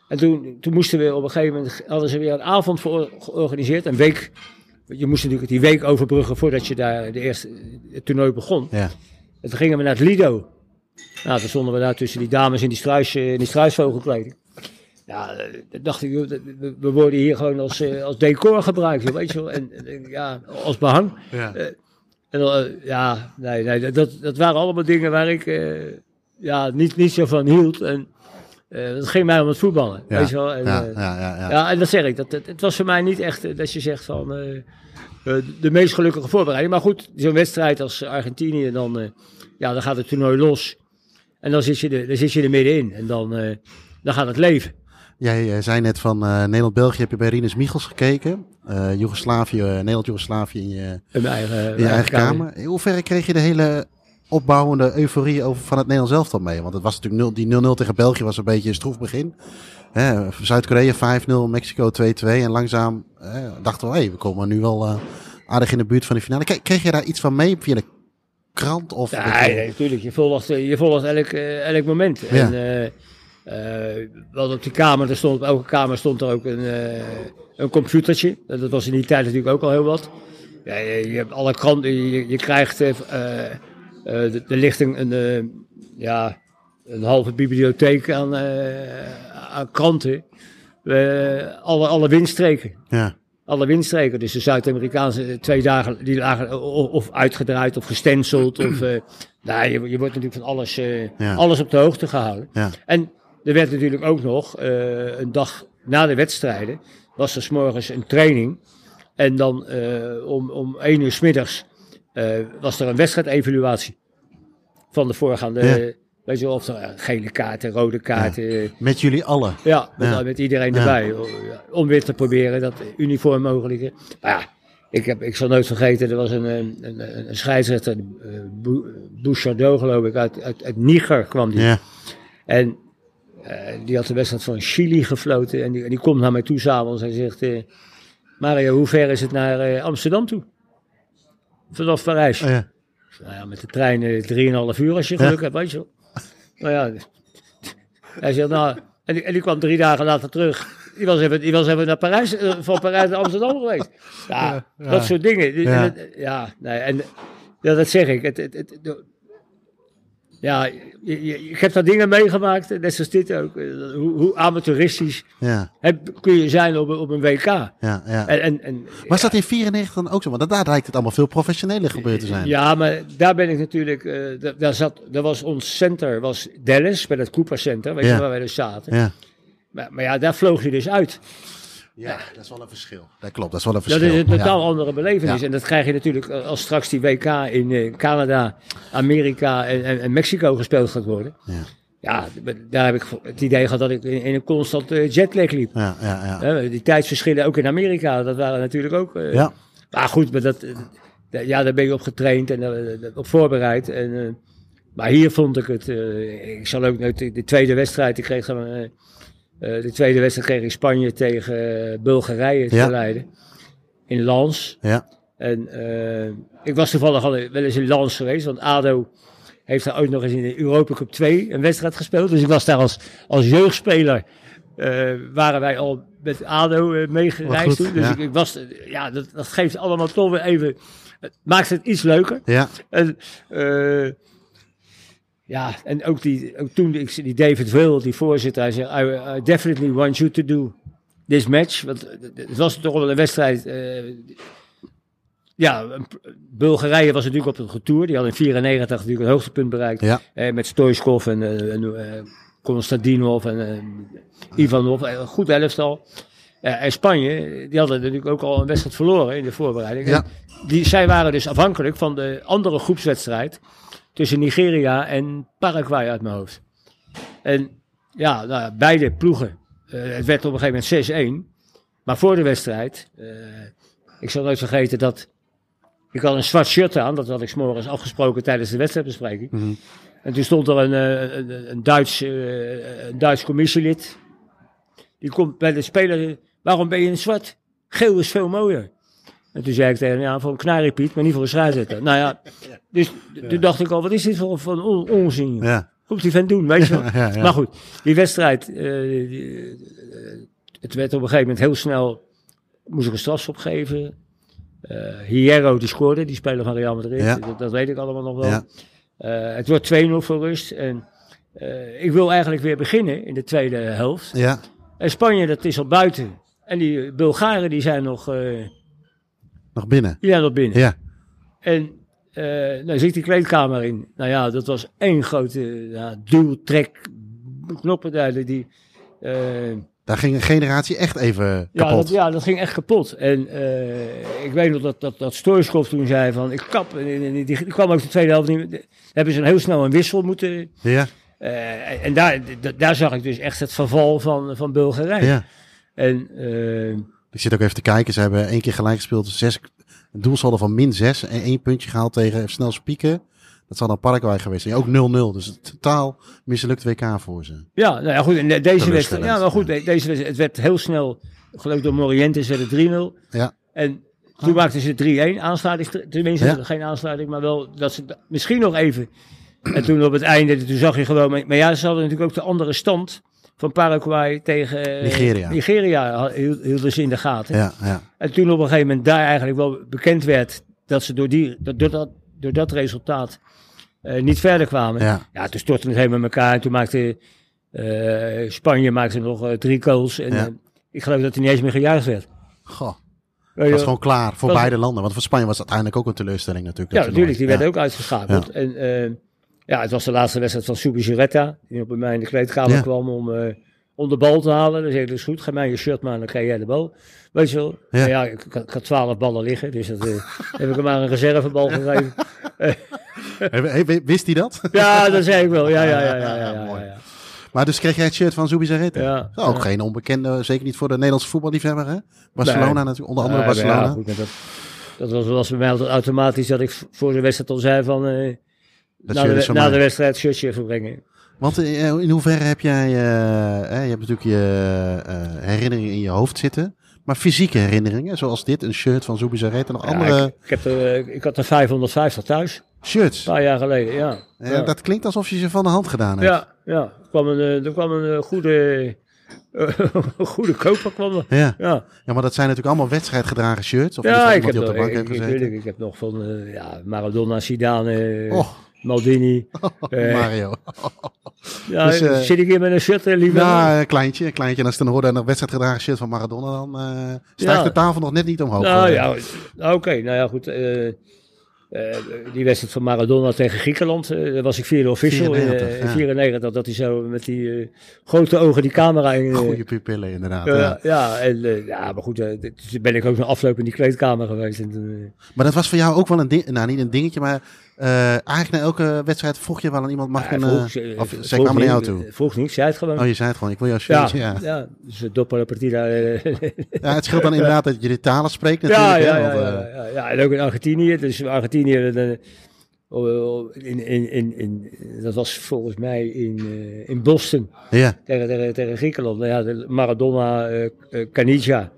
En toen, toen moesten we op een gegeven moment, hadden ze weer een avond voor, georganiseerd, een week. Je moest natuurlijk die week overbruggen voordat je daar de eerste, het toernooi begon. ja. En toen gingen we naar het Lido. Nou, toen stonden we daar tussen die dames in die, struis, eh, in die struisvogelkleding. Ja, dan dacht ik, we, worden hier gewoon als, eh, als decor gebruikt, weet je wel. En, en, ja, als behang. ja. En dan, eh, ja, nee, nee, dat, dat waren allemaal dingen waar ik ja, niet, niet zo van hield. En eh het ging mij om het voetballen, Ja, weet je wel. En, ja, eh, ja, ja, ja. ja, en dat zeg ik. Dat, het, het was voor mij niet echt eh, dat je zegt van de meest gelukkige voorbereiding. Maar goed, zo'n wedstrijd als Argentinië, dan, ja, dan gaat het toernooi los. En dan zit je er, dan zit je er middenin. En dan, dan gaat het leven. Jij zei net van Nederland-België heb je bij Rinus Michels gekeken. Joegoslavië, Nederland-Joegoslavië in je, In mijn eigen, in je eigen kamer. In hoeverre kreeg je de hele opbouwende euforie over van het Nederlands elftal mee? Want het was natuurlijk 0, die 0-0 tegen België was een beetje een stroef begin. Hè, Zuid-Korea 5-0, Mexico 2-2. En langzaam eh, dachten we, hey, we komen nu wel eh, aardig in de buurt van de finale. Kre- Kreeg je daar iets van mee via de krant? Of Ja, nee, natuurlijk. Je volgt, eh, je volgt elk, eh, elk moment. Ja. En, wel op die kamer, er stond, op elke kamer stond er ook een, een computertje. Dat was in die tijd natuurlijk ook al heel wat. Ja, je, je hebt alle kranten, je, je krijgt, er ligt een, een, eh, ja, een halve bibliotheek aan, eh, aan kranten. Eh, alle, alle windstreken Ja, alle windstreken. Dus de Zuid-Amerikaanse twee dagen, die lagen of uitgedraaid of gestenceld. Of, eh [CLEARS THROAT] nou, je, je wordt natuurlijk van alles, eh, Ja. alles op de hoogte gehouden. ja, En er werd natuurlijk ook nog eh, een dag na de wedstrijden, was er 's morgens een training. En dan eh, om, om één uur 's middags eh, was er een wedstrijdevaluatie van de voorgaande. Ja. Weet je wel, of er eh, gele kaarten, rode kaarten. eh, met jullie allen. ja, met, Ja. met iedereen erbij. Om weer te proberen dat uniform mogelijke. Maar ja, ik, heb, ik zal nooit vergeten, er was een, een, een, een scheidsrechter, eh, Bou- Bouchardot geloof ik, uit, uit, uit Niger kwam die. Ja, En eh, die had de wedstrijd van Chili gefloten. En die, en die komt naar mij toe s'avonds en zegt, eh, Mario, hoe ver is het naar eh, Amsterdam toe? Vanaf Parijs. Oh, ja. Nou ja, met de trein eh, 3,5 uur als je geluk hebt, weet je wel. Nou ja, hij zegt nou, en die, en die kwam drie dagen later terug. Die was even, die was even naar Parijs, eh, van Parijs naar Amsterdam geweest. Ja, dat soort dingen. Ja. Nee, en ja, dat zeg ik. Het, het, ja, je, je, ik heb daar dingen meegemaakt, net zoals dit ook. Hoe, hoe amateuristisch ja, heb, kun je zijn op, een- op een WK. ja, ja. En, en, en, Was dat in 94 dan ook zo? Want daar lijkt het allemaal veel professioneler gebeurd te zijn. Ja, maar daar ben ik natuurlijk. da- daar, zat, daar was ons center, was Dallas, bij het Cooper Center, weet je waar wij dus zaten. Ja, Maar, maar ja, daar vloog je dus uit. Ja, dat is wel een verschil. Dat klopt, dat is wel een Dat verschil. is een totaal Ja. andere belevenis. Ja. En dat krijg je natuurlijk eh, als straks die WK in eh, Canada, Amerika en, en, en Mexico gespeeld gaat worden. Ja. Ja, daar heb ik het idee gehad dat ik in, een constant eh, jetlag liep. Ja, ja, ja. Die tijdsverschillen ook in Amerika, dat waren natuurlijk ook. eh, Ja. Maar goed, maar dat, ja, daar ben je op getraind en op voorbereid. En, eh, maar hier vond ik het. eh, ik zal ook de, de tweede wedstrijd. Ik kreeg dan, eh, de tweede wedstrijd kreeg ik Spanje tegen eh, Bulgarije te Ja. leiden. In Lens. Ja. En eh, ik was toevallig al wel eens in Lens geweest, want ADO heeft daar ook nog eens in de Europa Cup 2 een wedstrijd gespeeld. Dus ik was daar als, als jeugdspeler, waren wij al met ADO meegereisd toen. Dus ja. ik, ik was, ja, dat, dat geeft allemaal toch weer even, het maakt het iets leuker. Ja, En, ja, en ook, die, ook toen, ik, die David Will, die voorzitter, hij zei, I, I definitely want you to do this match. Want het was toch wel een wedstrijd. eh, ja, Bulgarije was natuurlijk op het retour. Die had in 94 natuurlijk een hoogtepunt bereikt. ja, Eh, met Stoichkov en, eh, en eh, Konstantinov en eh, Ivanov. Eh, Een goed elftal. Eh, en Spanje, die hadden natuurlijk ook al een wedstrijd verloren in de voorbereiding. Ja. Die, zij waren dus afhankelijk van de andere groepswedstrijd tussen Nigeria en Paraguay uit mijn hoofd. En ja, nou, beide ploegen. eh, het werd op een gegeven moment 6-1. Maar voor de wedstrijd, eh, ik zal nooit vergeten dat ik had een zwart shirt aan. Dat had ik 's morgens afgesproken tijdens de wedstrijdbespreking. Mhm. En toen stond er een, eh, een, een, Duits, een Duits commissielid. Die komt bij de speler. Waarom ben je in zwart? Geel is veel mooier. En toen zei ik tegen hem, ja, voor een knariepiet, maar niet voor een scheidsrechter. nou ja, [LAUGHS] dus toen dacht ik al, wat is dit voor, voor een on- onzin? ja. Komt die vent doen, weet je wel. [LAUGHS] Ja. Maar goed, die wedstrijd, eh, die, eh, het werd op een gegeven moment heel snel, moest ik een strafschop geven. Eh Hierro die scoorde, die speler van Real Madrid, dat, dat weet ik allemaal nog wel. Het wordt 2-0 voor rust en ik wil eigenlijk weer beginnen in de tweede helft. Ja, En Spanje, dat is al buiten. En die Bulgaren, die zijn nog, nog binnen. zijn nog binnen. Ja, En eh nou zit die kleedkamer in. Nou ja, dat was één grote ja, duw, trek, knoppen. Die, eh, daar ging een generatie echt even ja, kapot. dat, ja, dat ging echt kapot. En eh, ik weet nog dat, dat, dat Stoichkov toen zei van, ik kap. En, die, die kwam ook de tweede helft niet meer. Hebben ze een heel snel een wissel moeten... Ja, en daar, daar zag ik dus echt het verval van, van Bulgarije. ja. En Ik zit ook even te kijken. Ze hebben één keer gelijk gespeeld. Zes, een doelsaldo van min 6. En één puntje gehaald tegen snel spieken. Dat zal dan Paraguay geweest zijn. Ook 0-0. Dus totaal mislukt WK voor ze. Ja, nou ja, goed. En de- deze wedstrijd, ja, maar goed, ja. de- deze wedstrijd, het werd heel snel, geloof door Morientes werd het 3-0. Ja. En toen maakten ze 3-1, aansluiting, tenminste Ja. geen aansluiting, maar wel dat ze misschien nog even. En toen op het einde, toen zag je gewoon, maar ja, ze hadden natuurlijk ook de andere stand van Paraguay tegen eh, Nigeria. Nigeria hielden ze in de gaten. Ja, ja. En toen op een gegeven moment daar eigenlijk wel bekend werd dat ze door, die, dat- door, dat, door dat resultaat eh, niet verder kwamen. Ja. Ja, toen stortte het helemaal in elkaar. En toen maakte eh, Spanje maakte nog drie goals. En ik geloof dat hij niet eens meer gejuicht werd. Goh. Het was gewoon klaar voor Was- beide landen. Want voor Spanje was het uiteindelijk ook een teleurstelling natuurlijk. Ja, natuurlijk. Die werd ook uitgeschakeld. En ja, het was de laatste wedstrijd van Subi Giretta. Die op mij in de kleedkamer Ja. kwam om, eh, om de bal te halen. Dan zei ik, dat is goed. Ga mij je shirt maar, dan krijg jij de bal. Weet je wel. Ja. Ja, ja ik, ik had- twaalf ballen liggen. Dus dat, eh, [LAUGHS] heb ik hem maar een reservebal gegeven. [LAUGHS] Wist hij dat? Ja, dat zei ik wel. Ja, ja, ja. ja, ja. [LAUGHS] Maar dus kreeg jij het shirt van Zubizarreta? Ja. Ook geen onbekende, zeker niet voor de Nederlandse voetballiefhebber, hè? Barcelona natuurlijk, onder andere Barcelona. Ja, goed, maar dat, dat was, was bij mij altijd automatisch dat ik voor de wedstrijd al zei van... eh, Dat na de, van na de wedstrijd shirtje even brengen. Want eh, in hoeverre heb jij, eh, je hebt natuurlijk je eh, herinneringen in je hoofd zitten, maar fysieke herinneringen, zoals dit, een shirt van Zubizarreta, nog Ja, andere ik, ik, heb er, eh, ik had er 550 thuis, shirts. een paar jaar geleden, ja. Eh, ja. Dat klinkt alsof je ze van de hand gedaan hebt. ja, ja. Er kwam een, eh, er kwam een eh, goede, [LAUGHS] een goede koper kwam er. Ja. Ja, ja, maar dat zijn natuurlijk allemaal wedstrijdgedragen shirts. Of ja ik, heb nog, ik, ik, heb nog van eh, ja, Maradona, Zidane, eh, Oh, Maldini. [LAUGHS] eh, Mario. [LAUGHS] ja, dus, eh, zit ik hier met een shirt, eh, lieve? Ja, een kleintje, een kleintje. En als je dan hoorde een wedstrijdgedragen shirt van Maradona, dan eh stijgt Ja. de tafel nog net niet omhoog. Nou ja, nou, oké. Nou ja, goed. die wedstrijd van Maradona tegen Griekenland, daar was ik vierde official 94, in ja. 94, dat hij zo met die grote ogen die camera in... Goede pupillen inderdaad. ja, ja. en, ja, maar goed, toen ben ik ook nog afloop in die kleedkamer geweest. En, Maar dat was voor jou ook wel een ding, nou niet een dingetje, maar eh, eigenlijk na elke wedstrijd vroeg je wel aan iemand, mag ik ja, een... eh, eh, of zij kwamen naar jou toe? Vroeg niet, zei het gewoon. Oh, je zei het gewoon, ik wil jouw ja, shirt. Ja. ja. dus partida. eh, [LAUGHS] Ja, het scheelt dan inderdaad dat je de talen spreekt Ja, natuurlijk. ja, hè, ja, want, ja, ja, ja, en ook in Argentinië. Dus Argentinië, eh, oh, in, in, in, in, dat was volgens mij in, eh, in Boston ja. tegen, tegen, tegen Griekenland. Nou ja, de Maradona, eh, Caniggia,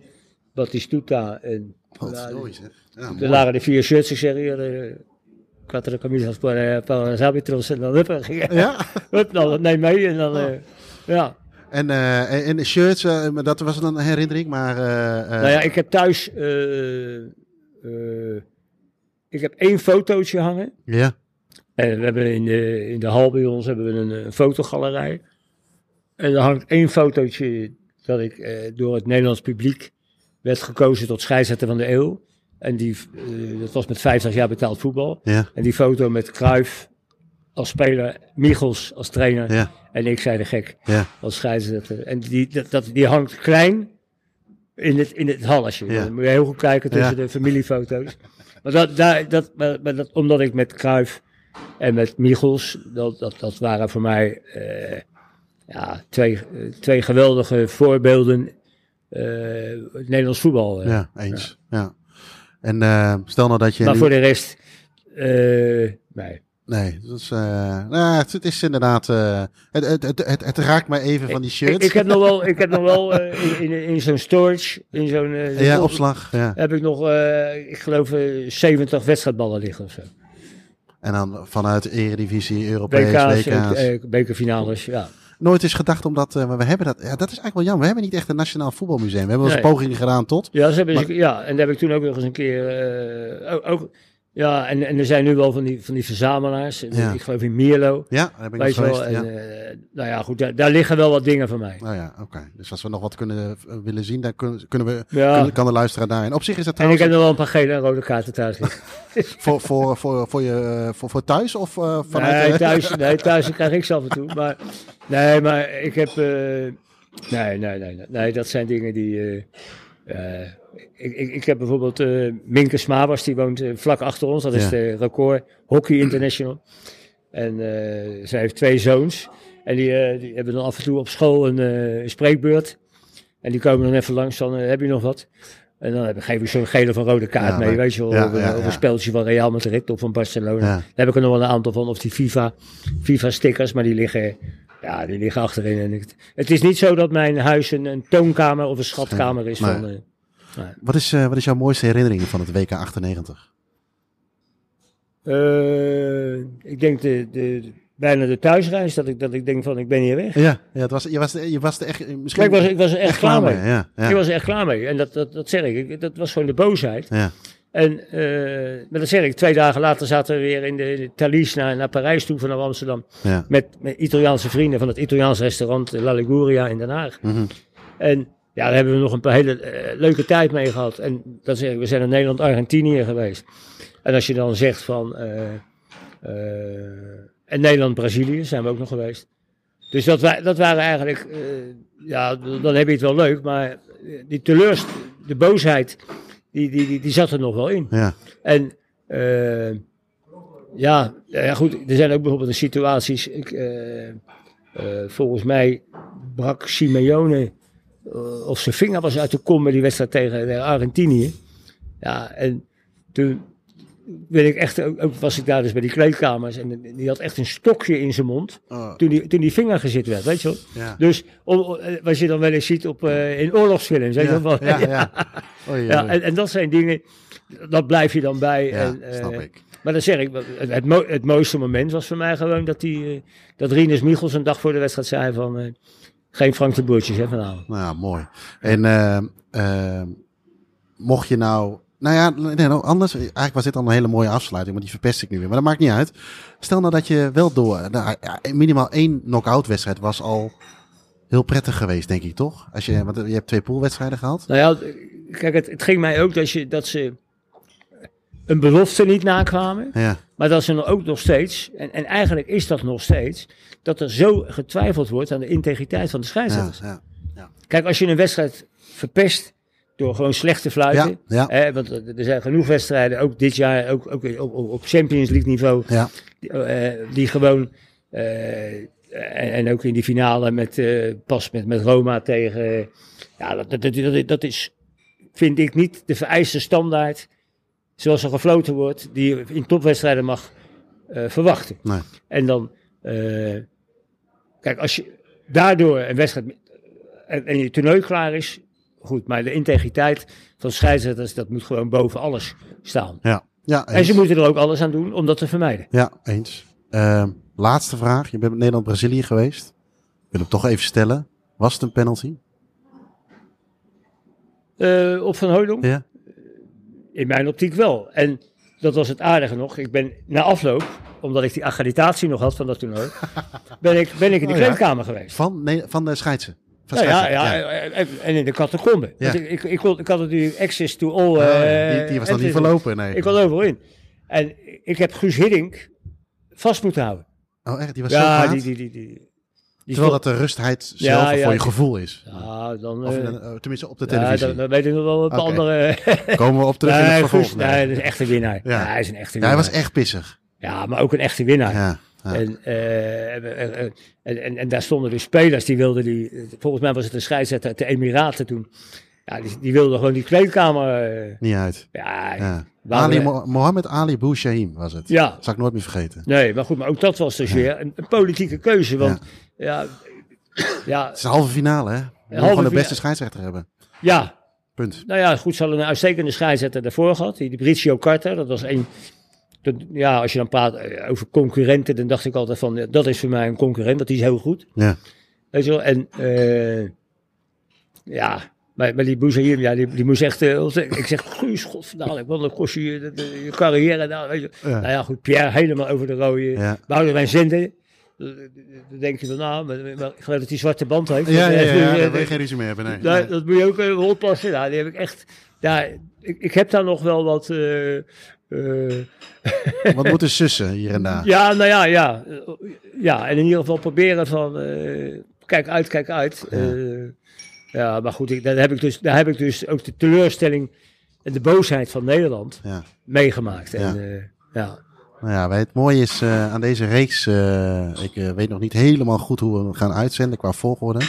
Batistuta. En, Wat ja, mooi zeg. Ja, er lagen de vier shirts, ik zeg hier, eh, quattro camisas para, para los árbitros. En dan [LAUGHS] hup, dan ging Ja? hup, dat neem mee. En dan, eh, ja. En, eh, en- shirts, eh, maar dat was dan een herinnering, maar... eh, eh, Nou ja, ik heb thuis, eh, eh, ik heb één fotootje hangen. ja. En we hebben in de, in de hal bij ons hebben we een, eh, fotogalerij. En er hangt één fotootje dat ik eh, door het Nederlands publiek werd gekozen tot scheidsrechter van de eeuw. En die, eh, dat was met 50 jaar betaald voetbal. Ja, En die foto met Cruijff als speler, Michels als trainer ja, en ik zei de gek ja. als scheidsrechter. En die, dat, dat, die hangt klein in het, in het halletje. Dan moet je heel goed kijken tussen de familiefoto's. Maar, dat, daar, dat, maar, maar dat, omdat ik met Cruijff en met Michels, dat, dat, dat waren voor mij eh, ja, twee, eh, twee geweldige voorbeelden het Nederlands voetbal. Ja, eens. Ja. En eh, stel nou dat je... Maar nu- voor de rest, eh, nee. Nee, dat is, eh, nou, het, het is inderdaad... het, het, het, het, raakt mij even van die shirts. Ik, ik heb nog wel, ik heb nog wel [LAUGHS] in, in, in zo'n storage, in zo'n ja, op- opslag. Ja. heb ik nog, ik geloof, eh, 70 wedstrijdballen liggen of zo. En dan vanuit Eredivisie, Europees, WK's, WK's. bekerfinales, ja. Nooit is gedacht omdat... eh, maar we hebben dat... Ja, dat is eigenlijk wel jammer. We hebben niet echt een nationaal voetbalmuseum. We hebben wel eens Nee. pogingen gedaan tot. Ja, ze hebben, Maar- ja, en daar heb ik toen ook nog eens een keer, eh, ook, ook- ja, en, en er zijn nu wel van die, van die verzamelaars. Ja. Ik geloof in Mierlo, Ja, daar heb ik wel. En, ja. eh, nou ja, goed, daar, daar liggen wel wat dingen van mij. Nou ja, oké. Dus als we nog wat kunnen eh, willen zien, dan kunnen, kunnen we, Ja. kunnen- kan de luisteraar daarin. Op zich is dat En ik trouwens heb nog wel een paar gele en rode kaarten thuis [LAUGHS] liggen. voor, voor, voor, voor, je, eh, voor, voor thuis of vanuit... Nee, thuis, [LAUGHS] nee, thuis krijg ik ze af en toe. Maar, nee, maar ik heb. nee, nee, nee, nee, nee, dat zijn dingen die. Ik, ik, ik heb bijvoorbeeld eh Minke Smabers, die woont eh, vlak achter ons. Dat is de record Hockey International. En eh zij heeft twee zoons. En die, die hebben dan af en toe op school een spreekbeurt. En die komen dan even langs eh, heb je nog wat? En dan heb, ik- geef ik zo'n gele van rode kaart Ja, mee, maar- weet je wel. ja, over, een speltje van Real Madrid of van Barcelona. Daar heb ik er nog wel een aantal van. Of die FIFA, FIFA stickers, maar die liggen, ja, die liggen achterin. En het is niet zo dat mijn huis een, een toonkamer of een schatkamer is Nee. van... Wat is, eh, wat is jouw mooiste herinnering van het WK 98? eh, ik denk de, de, bijna de thuisreis, dat ik, dat ik denk van ik ben hier weg. Ja, ja het was, je, was, je was er echt... eh, Misschien ik was, ik was er echt, klaar mee. Ja, ja, Ik was er echt klaar mee. En dat, dat, dat zeg ik. Dat was gewoon de boosheid. ja. En eh, maar dat zeg ik. Twee dagen later zaten we weer in de, de Thalys naar, naar Parijs toe vanaf Amsterdam. ja. Met, met Italiaanse vrienden van het Italiaans restaurant La Liguria in Den Haag. Mhm. En ja, daar hebben we nog een paar hele eh, leuke tijd mee gehad. En dat zeg ik, we zijn in Nederland-Argentinië geweest. En als je dan zegt van... eh, eh, en Nederland-Brazilië zijn we ook nog geweest. Dus dat, wa dat waren eigenlijk... ja, dan heb je het wel leuk. Maar die teleurst... De boosheid, die, die, die, die zat er nog wel in. ja. En ja, ja, goed, er zijn ook bijvoorbeeld situaties. Ik, volgens mij brak Simeone of zijn vinger was uit de kom bij die wedstrijd tegen, tegen Argentinië. Ja, en toen ben ik echt, ook, was ik daar dus bij die kleedkamers en die had echt een stokje in zijn mond Oh, toen die, toen die vinger gezet werd, weet je wel. ja. Dus om, eh, wat je dan wel eens ziet op, eh, in oorlogsfilms, weet je Ja, wel. ja, ja. [LAUGHS] Oei, ja, oei. en, en dat zijn dingen, dat blijf je dan bij. Ja, en, eh, snap ik. Maar dan zeg ik, het, het, mo- het mooiste moment was voor mij gewoon dat, die, eh, dat Rinus Michels een dag voor de wedstrijd zei van... geen Frank de Boertjes hè, vanavond. Nou mooi. En eh, eh, mocht je nou... Nou ja, nee, nou, anders. Eigenlijk was dit al een hele mooie afsluiting, maar die verpest ik nu weer. Maar dat maakt niet uit. Stel nou dat je wel door... Nou, ja, minimaal één knock-out wedstrijd was al heel prettig geweest, denk ik, toch? Als je, want je hebt twee poolwedstrijden gehad. Nou ja, kijk, het, het ging mij ook dat, je, dat ze... een belofte niet nakwamen. Ja, Maar dat ze ook nog steeds, en, en eigenlijk is dat nog steeds, dat er zo getwijfeld wordt aan de integriteit van de ja, scheidsrechters. ja. Kijk, als je een wedstrijd verpest door gewoon slecht te fluiten. Ja, ja. Hè, want er zijn genoeg wedstrijden, ook dit jaar, ook, ook op, op, Champions League niveau, ja. die, eh, die gewoon. eh, en, en ook in die finale met, eh, pas met, met Roma tegen. ja, dat, dat, dat, dat is, vind ik niet de vereiste standaard. Zoals er gefloten wordt, die je in topwedstrijden mag eh, verwachten. Nee. En dan. eh, kijk, als je daardoor een wedstrijd. En, en je toernooi klaar is. Goed, maar de integriteit van scheidsrechters, dat moet gewoon boven alles staan. Ja, ja, En ze moeten er ook alles aan doen om dat te vermijden. Ja, eens. Ehm, laatste vraag. Je bent met Nederland-Brazilië geweest. Ik wil hem toch even stellen. Was het een penalty? Eh, op Van Hooydonk? Ja. In mijn optiek wel. En dat was het aardige nog. Ik ben na afloop, omdat ik die accreditatie nog had van dat toernooi, [LAUGHS] ben ik, ben ik in de Oh ja. geweest. Van, nee, van de scheidsen? Van Nou ja, scheidsrechter, ja, en- in de catacombe. Ja. Ik, ik, ik, ik had natuurlijk access to all. Oh, ja. eh, die, die was dan niet verlopen, nee. Ik was overal in. En ik heb Guus Hiddink vast moeten houden. Oh, echt? Die was zo Ja, die, die, die, die Terwijl dat de rustheid zelf Ja, ja, voor je gevoel is. Ja, dan... Of eh, oh, tenminste op de televisie. dan, dan weet ik nog wel wat andere... [LAUGHS] Komen we op terug in het vervolg. Guus, nee, dat is echt een winnaar. Ja. Hij is een echte Ja, hij winnaar. was echt pissig. Ja, maar ook een echte winnaar. Ja. En, eh, en, en, en, en daar stonden dus spelers die wilden die. Volgens mij was het een scheidsrechter uit de Emiraten toen. Ja, die, die wilden gewoon die kleedkamer. eh, Niet uit. ja, Ja. Ali, we- Mo- Mohammed Ali Boushahim was het. ja, Dat zal ik nooit meer vergeten. nee, maar goed, maar ook dat was dus weer een, een politieke keuze. Want ja, ja, Het is de halve finale, hè? Halve gewoon de beste scheidsrechter hebben. ja, Punt. nou ja, goed, ze hadden een uitstekende scheidsrechter daarvoor gehad. Die, die Bricio Carter, dat was een. dat- Ja, als je dan praat eh, over concurrenten, dan dacht ik altijd van, dat is voor mij een concurrent, die is heel goed. Ja. Weet je wel, en eh, ja, maar, maar die Bouzahir, ja, die, die moest echt, eh, ik zeg, guus, godverdaan, wat dan kost je je, carrière, nou, weet je. Ja. Nou ja, goed, Pierre helemaal over de rode, Ja. wouden wij zenden. Dan denk je van, nou, maar, maar ik geloof dat die zwarte band heeft. Ja, ja, Dat, ja, eh, ja, eh, daar wil je geen ruzie mee hebben, nee. Nee. dat moet je ook even oppassen. Nou, die heb ik echt, ja, ik, ik heb daar nog wel wat, eh, eh, Wat moeten [LAUGHS] sussen hier en daar? ja, nou ja, ja. Ja, en in ieder geval proberen van, eh, kijk uit, kijk uit. Ja. Ja, ja maar goed, ik, daar, heb ik dus, daar heb ik dus ook de teleurstelling en de boosheid van Nederland Ja. meegemaakt. En, Ja. eh, ja. Nou ja, het mooie is eh, aan deze reeks, eh, ik weet nog niet helemaal goed hoe we hem gaan uitzenden qua volgorde.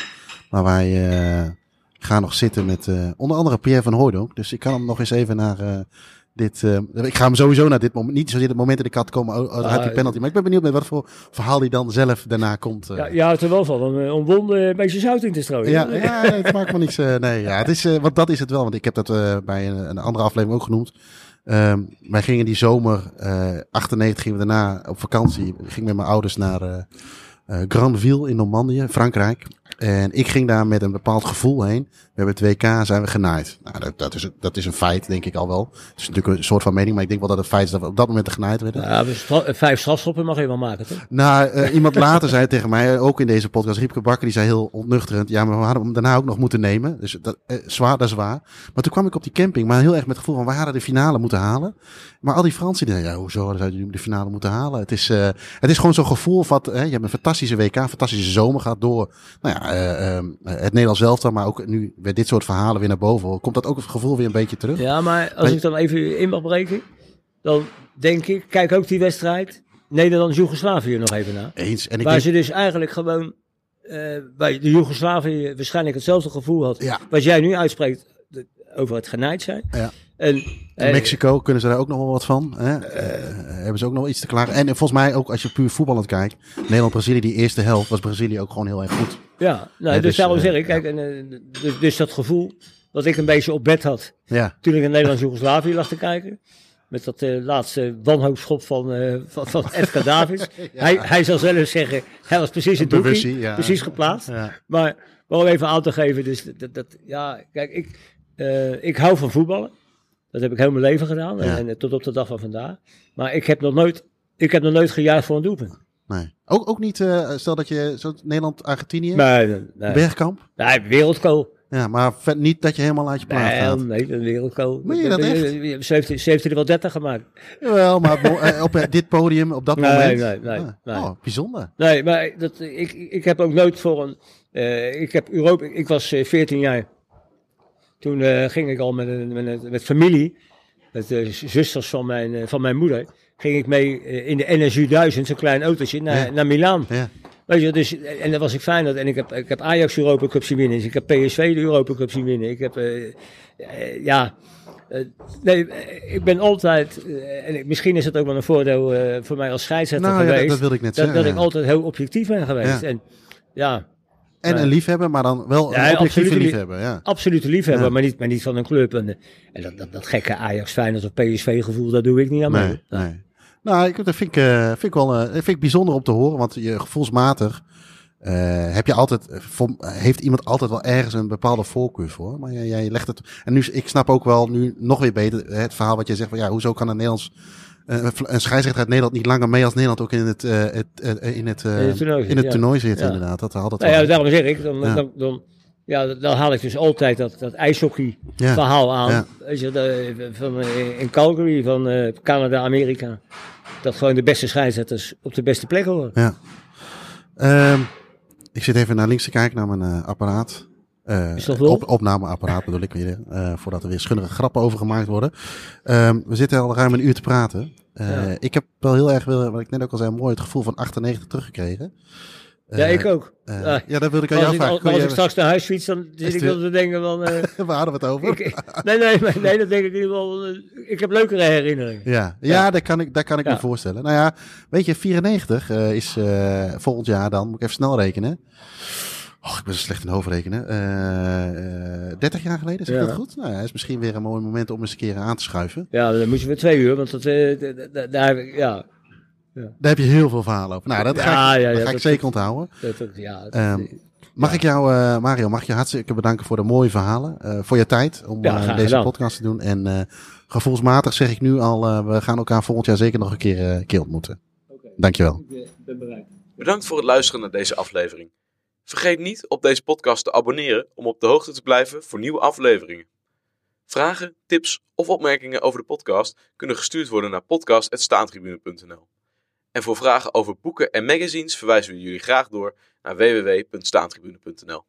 Maar wij gaan nog zitten met onder andere Pierre van Hooydonk. Dus ik kan hem nog eens even naar dit... eh, ik ga hem sowieso naar dit moment, niet zozeer het moment dat ik had komen oh, oh, daar had die Ah, penalty. Maar ik ben benieuwd met wat voor verhaal hij dan zelf daarna komt. eh. Ja, je houdt er wel van eh, omwonden een beetje zout in te strooien. Ja, ja het maakt me niks. nee, ja, het is, want dat is het wel. Want ik heb dat bij een, een andere aflevering ook genoemd. Ehm, wij gingen die zomer, eh 98 gingen we daarna op vakantie. Ik ging met mijn ouders naar Granville in Normandië, Frankrijk. En ik ging daar met een bepaald gevoel heen. We hebben het WK, zijn we genaaid. Nou, dat, dat, is, dat is een feit, denk ik al wel. Het is natuurlijk een soort van mening, maar ik denk wel dat het feit is dat we op dat moment genaaid werden. Ja, eh, vijf strafschoppen mag je wel maken, toch? Nou, eh, [LAUGHS] iemand later zei tegen mij, ook in deze podcast, Riepke Bakker, die zei heel ontnuchterend, ja, maar we hadden hem daarna ook nog moeten nemen. Dus dat, eh, zwaar, dat is waar. Maar toen kwam ik op die camping, maar heel erg met het gevoel van, we hadden de finale moeten halen. Maar al die Fransen, die zeiden, ja, hoezo hadden zij de finale moeten halen? Het is, eh, het is gewoon zo'n gevoel van, eh, je hebt een fantastische WK, een fantastische zomer gehad door, nou ja, eh, eh, het Nederlands elftal, maar ook nu bij dit soort verhalen weer naar boven. Komt dat ook het gevoel weer een beetje terug? Ja, maar als Maar- ik dan even in mag breken, dan denk ik, kijk ook die wedstrijd, Nederland-Jugoslavië nog even na. Eens. En ik Waar denk, ze dus eigenlijk gewoon eh, bij de Joegoslavië waarschijnlijk hetzelfde gevoel had. Ja. Wat jij nu uitspreekt over het genaaid zijn. Ja. En, In eh, Mexico kunnen ze daar ook nog wel wat van. Hè? Eh, hebben ze ook nog iets te klagen. En volgens mij ook als je puur voetballend kijkt. Nederland-Brazilië, die eerste helft, was Brazilië ook gewoon heel erg goed. Ja, nou, dus, dus, daarom eh, zeg ik, kijk, en, eh, dus, dus dat gevoel wat ik een beetje op bed had Ja, toen ik in Nederland-Jugoslavië lag te kijken. Met dat eh, laatste wanhoopschop van, eh van, van [LAUGHS] Edgar Davids. hij, hij zal zelf zeggen, hij was precies in het doekje, ja. precies geplaatst. ja. Maar wel om even aan te geven, dus dat, dat ja, kijk, ik, ik hou van voetballen. Dat heb ik heel mijn leven gedaan en, tot op de dag van vandaag. Maar ik heb nog nooit, ik heb nog nooit gejuicht voor een doelpunt. Nee. Ook, ook niet, eh, stel dat je Nederland-Argentinië, Nee, nee. Bergkamp. Nee, wereldkool. Ja, maar vet niet dat je helemaal uit je plaat Nee, gaat. nee, een wereldgoal. Meen je dat echt? Ze heeft, ze heeft er wel 30 gemaakt. Jawel, maar eh, op eh, dit podium, op dat [LAUGHS] Nee, moment. nee, nee, Ah, nee. Oh, bijzonder. Nee, maar dat, ik, ik heb ook nooit voor een. ik heb Europa. Ik was eh, 14 jaar. Toen ging ik al met, met, met familie, met de zusters van mijn, eh, van mijn moeder, ging ik mee eh, in de NSU 1000, zo'n klein autootje, naar, Ja. naar Milaan. Ja. Weet je, dus, en daar was ik fijn. dat- En ik heb, ik heb Ajax Europa Cup zien winnen. Dus ik heb PSV de Europa Cup zien winnen. Ik heb, eh, eh, ja, eh, nee, eh, ik ben altijd, eh, en ik- misschien is het ook wel een voordeel eh, voor mij als scheidsrechter Nou ja, dat, geweest. dat wilde ik net dat, zeggen. dat ik altijd heel objectief ben geweest. Ja. En ja, En een liefhebber, maar dan wel Ja, een objectieve liefhebber. Ja. absolute liefhebber, Ja. maar, niet, maar niet van een club. En, en dat, dat, dat gekke Ajax, Feyenoord of PSV gevoel, daar doe ik niet aan mee. Nee, nee. Nou, ik, dat vind ik, eh, vind ik wel eh, vind ik bijzonder om te horen, want je gevoelsmatig eh, heb je altijd, voor- heeft iemand altijd wel ergens een bepaalde voorkeur voor. Maar jij, jij legt het. En nu, ik snap ook wel nu nog weer beter het verhaal wat je zegt van ja, hoezo kan een Nederlands. Eh, een scheidsrechter uit Nederland niet langer mee als Nederland ook in het, eh, het, eh, in het, In het toernooi in het ja. toernooi zit, Ja. inderdaad. Dat had het Nou ja, daarom zeg ik, dan, Ja. dan, dan, ja, dan haal ik dus altijd dat, dat ijshockey verhaal aan. Weet je, de- van, in Calgary, van Canada, Amerika. Dat gewoon de beste scheidsrechters op de beste plek horen. Ja. Ehm, ik zit even naar links te kijken naar mijn apparaat. Eh, op, opnameapparaat bedoel ik weer. eh, voordat er weer schunnige grappen over gemaakt worden. Ehm, we zitten al ruim een uur te praten. Eh, Ja. Ik heb wel heel erg, wat ik net ook al zei, mooi het gevoel van 98 teruggekregen. ja, ik ook. eh, Ja. dat wilde ik aan jou vragen. als, als je- ik straks naar huis fiets, dan zit ik wel te denken van... [LAUGHS] Waar hadden we het over? ik, nee, nee, nee, dat denk ik in ieder geval. ik heb leukere herinneringen. Ja, ja, dat kan ik, dat kan ik Ja. me voorstellen. Nou ja, weet je, 94 eh, is volgend jaar dan, moet ik even snel rekenen. Och, ik ben zo slecht in hoofdrekenen. Eh eh 30 jaar geleden, zeg ik Ja. dat goed? Nou ja, is misschien weer een mooi moment om eens een keer aan te schuiven. Ja, dan moesten we twee uur, want dat, eh, daar heb ik, ja, Daar heb je heel veel verhalen over. Nou, dat ga Ja, ik, ja, dat ja, ga ik zeker onthouden. dat, dat- ja, dat- Ehm, Mag ik jou, eh, Mario, mag je hartstikke bedanken voor de mooie verhalen. eh, voor je tijd om Ja, eh, deze gedaan. podcast te doen. En eh, gevoelsmatig zeg ik nu al, eh, we gaan elkaar volgend jaar zeker nog een keer, eh, keer ontmoeten. Dankjewel. ik ben bereid. Bedankt voor het luisteren naar deze aflevering. Vergeet niet op deze podcast te abonneren om op de hoogte te blijven voor nieuwe afleveringen. Vragen, tips of opmerkingen over de podcast kunnen gestuurd worden naar podcast.staantribune.nl. En voor vragen over boeken en magazines verwijzen we jullie graag door naar www.staantribune.nl.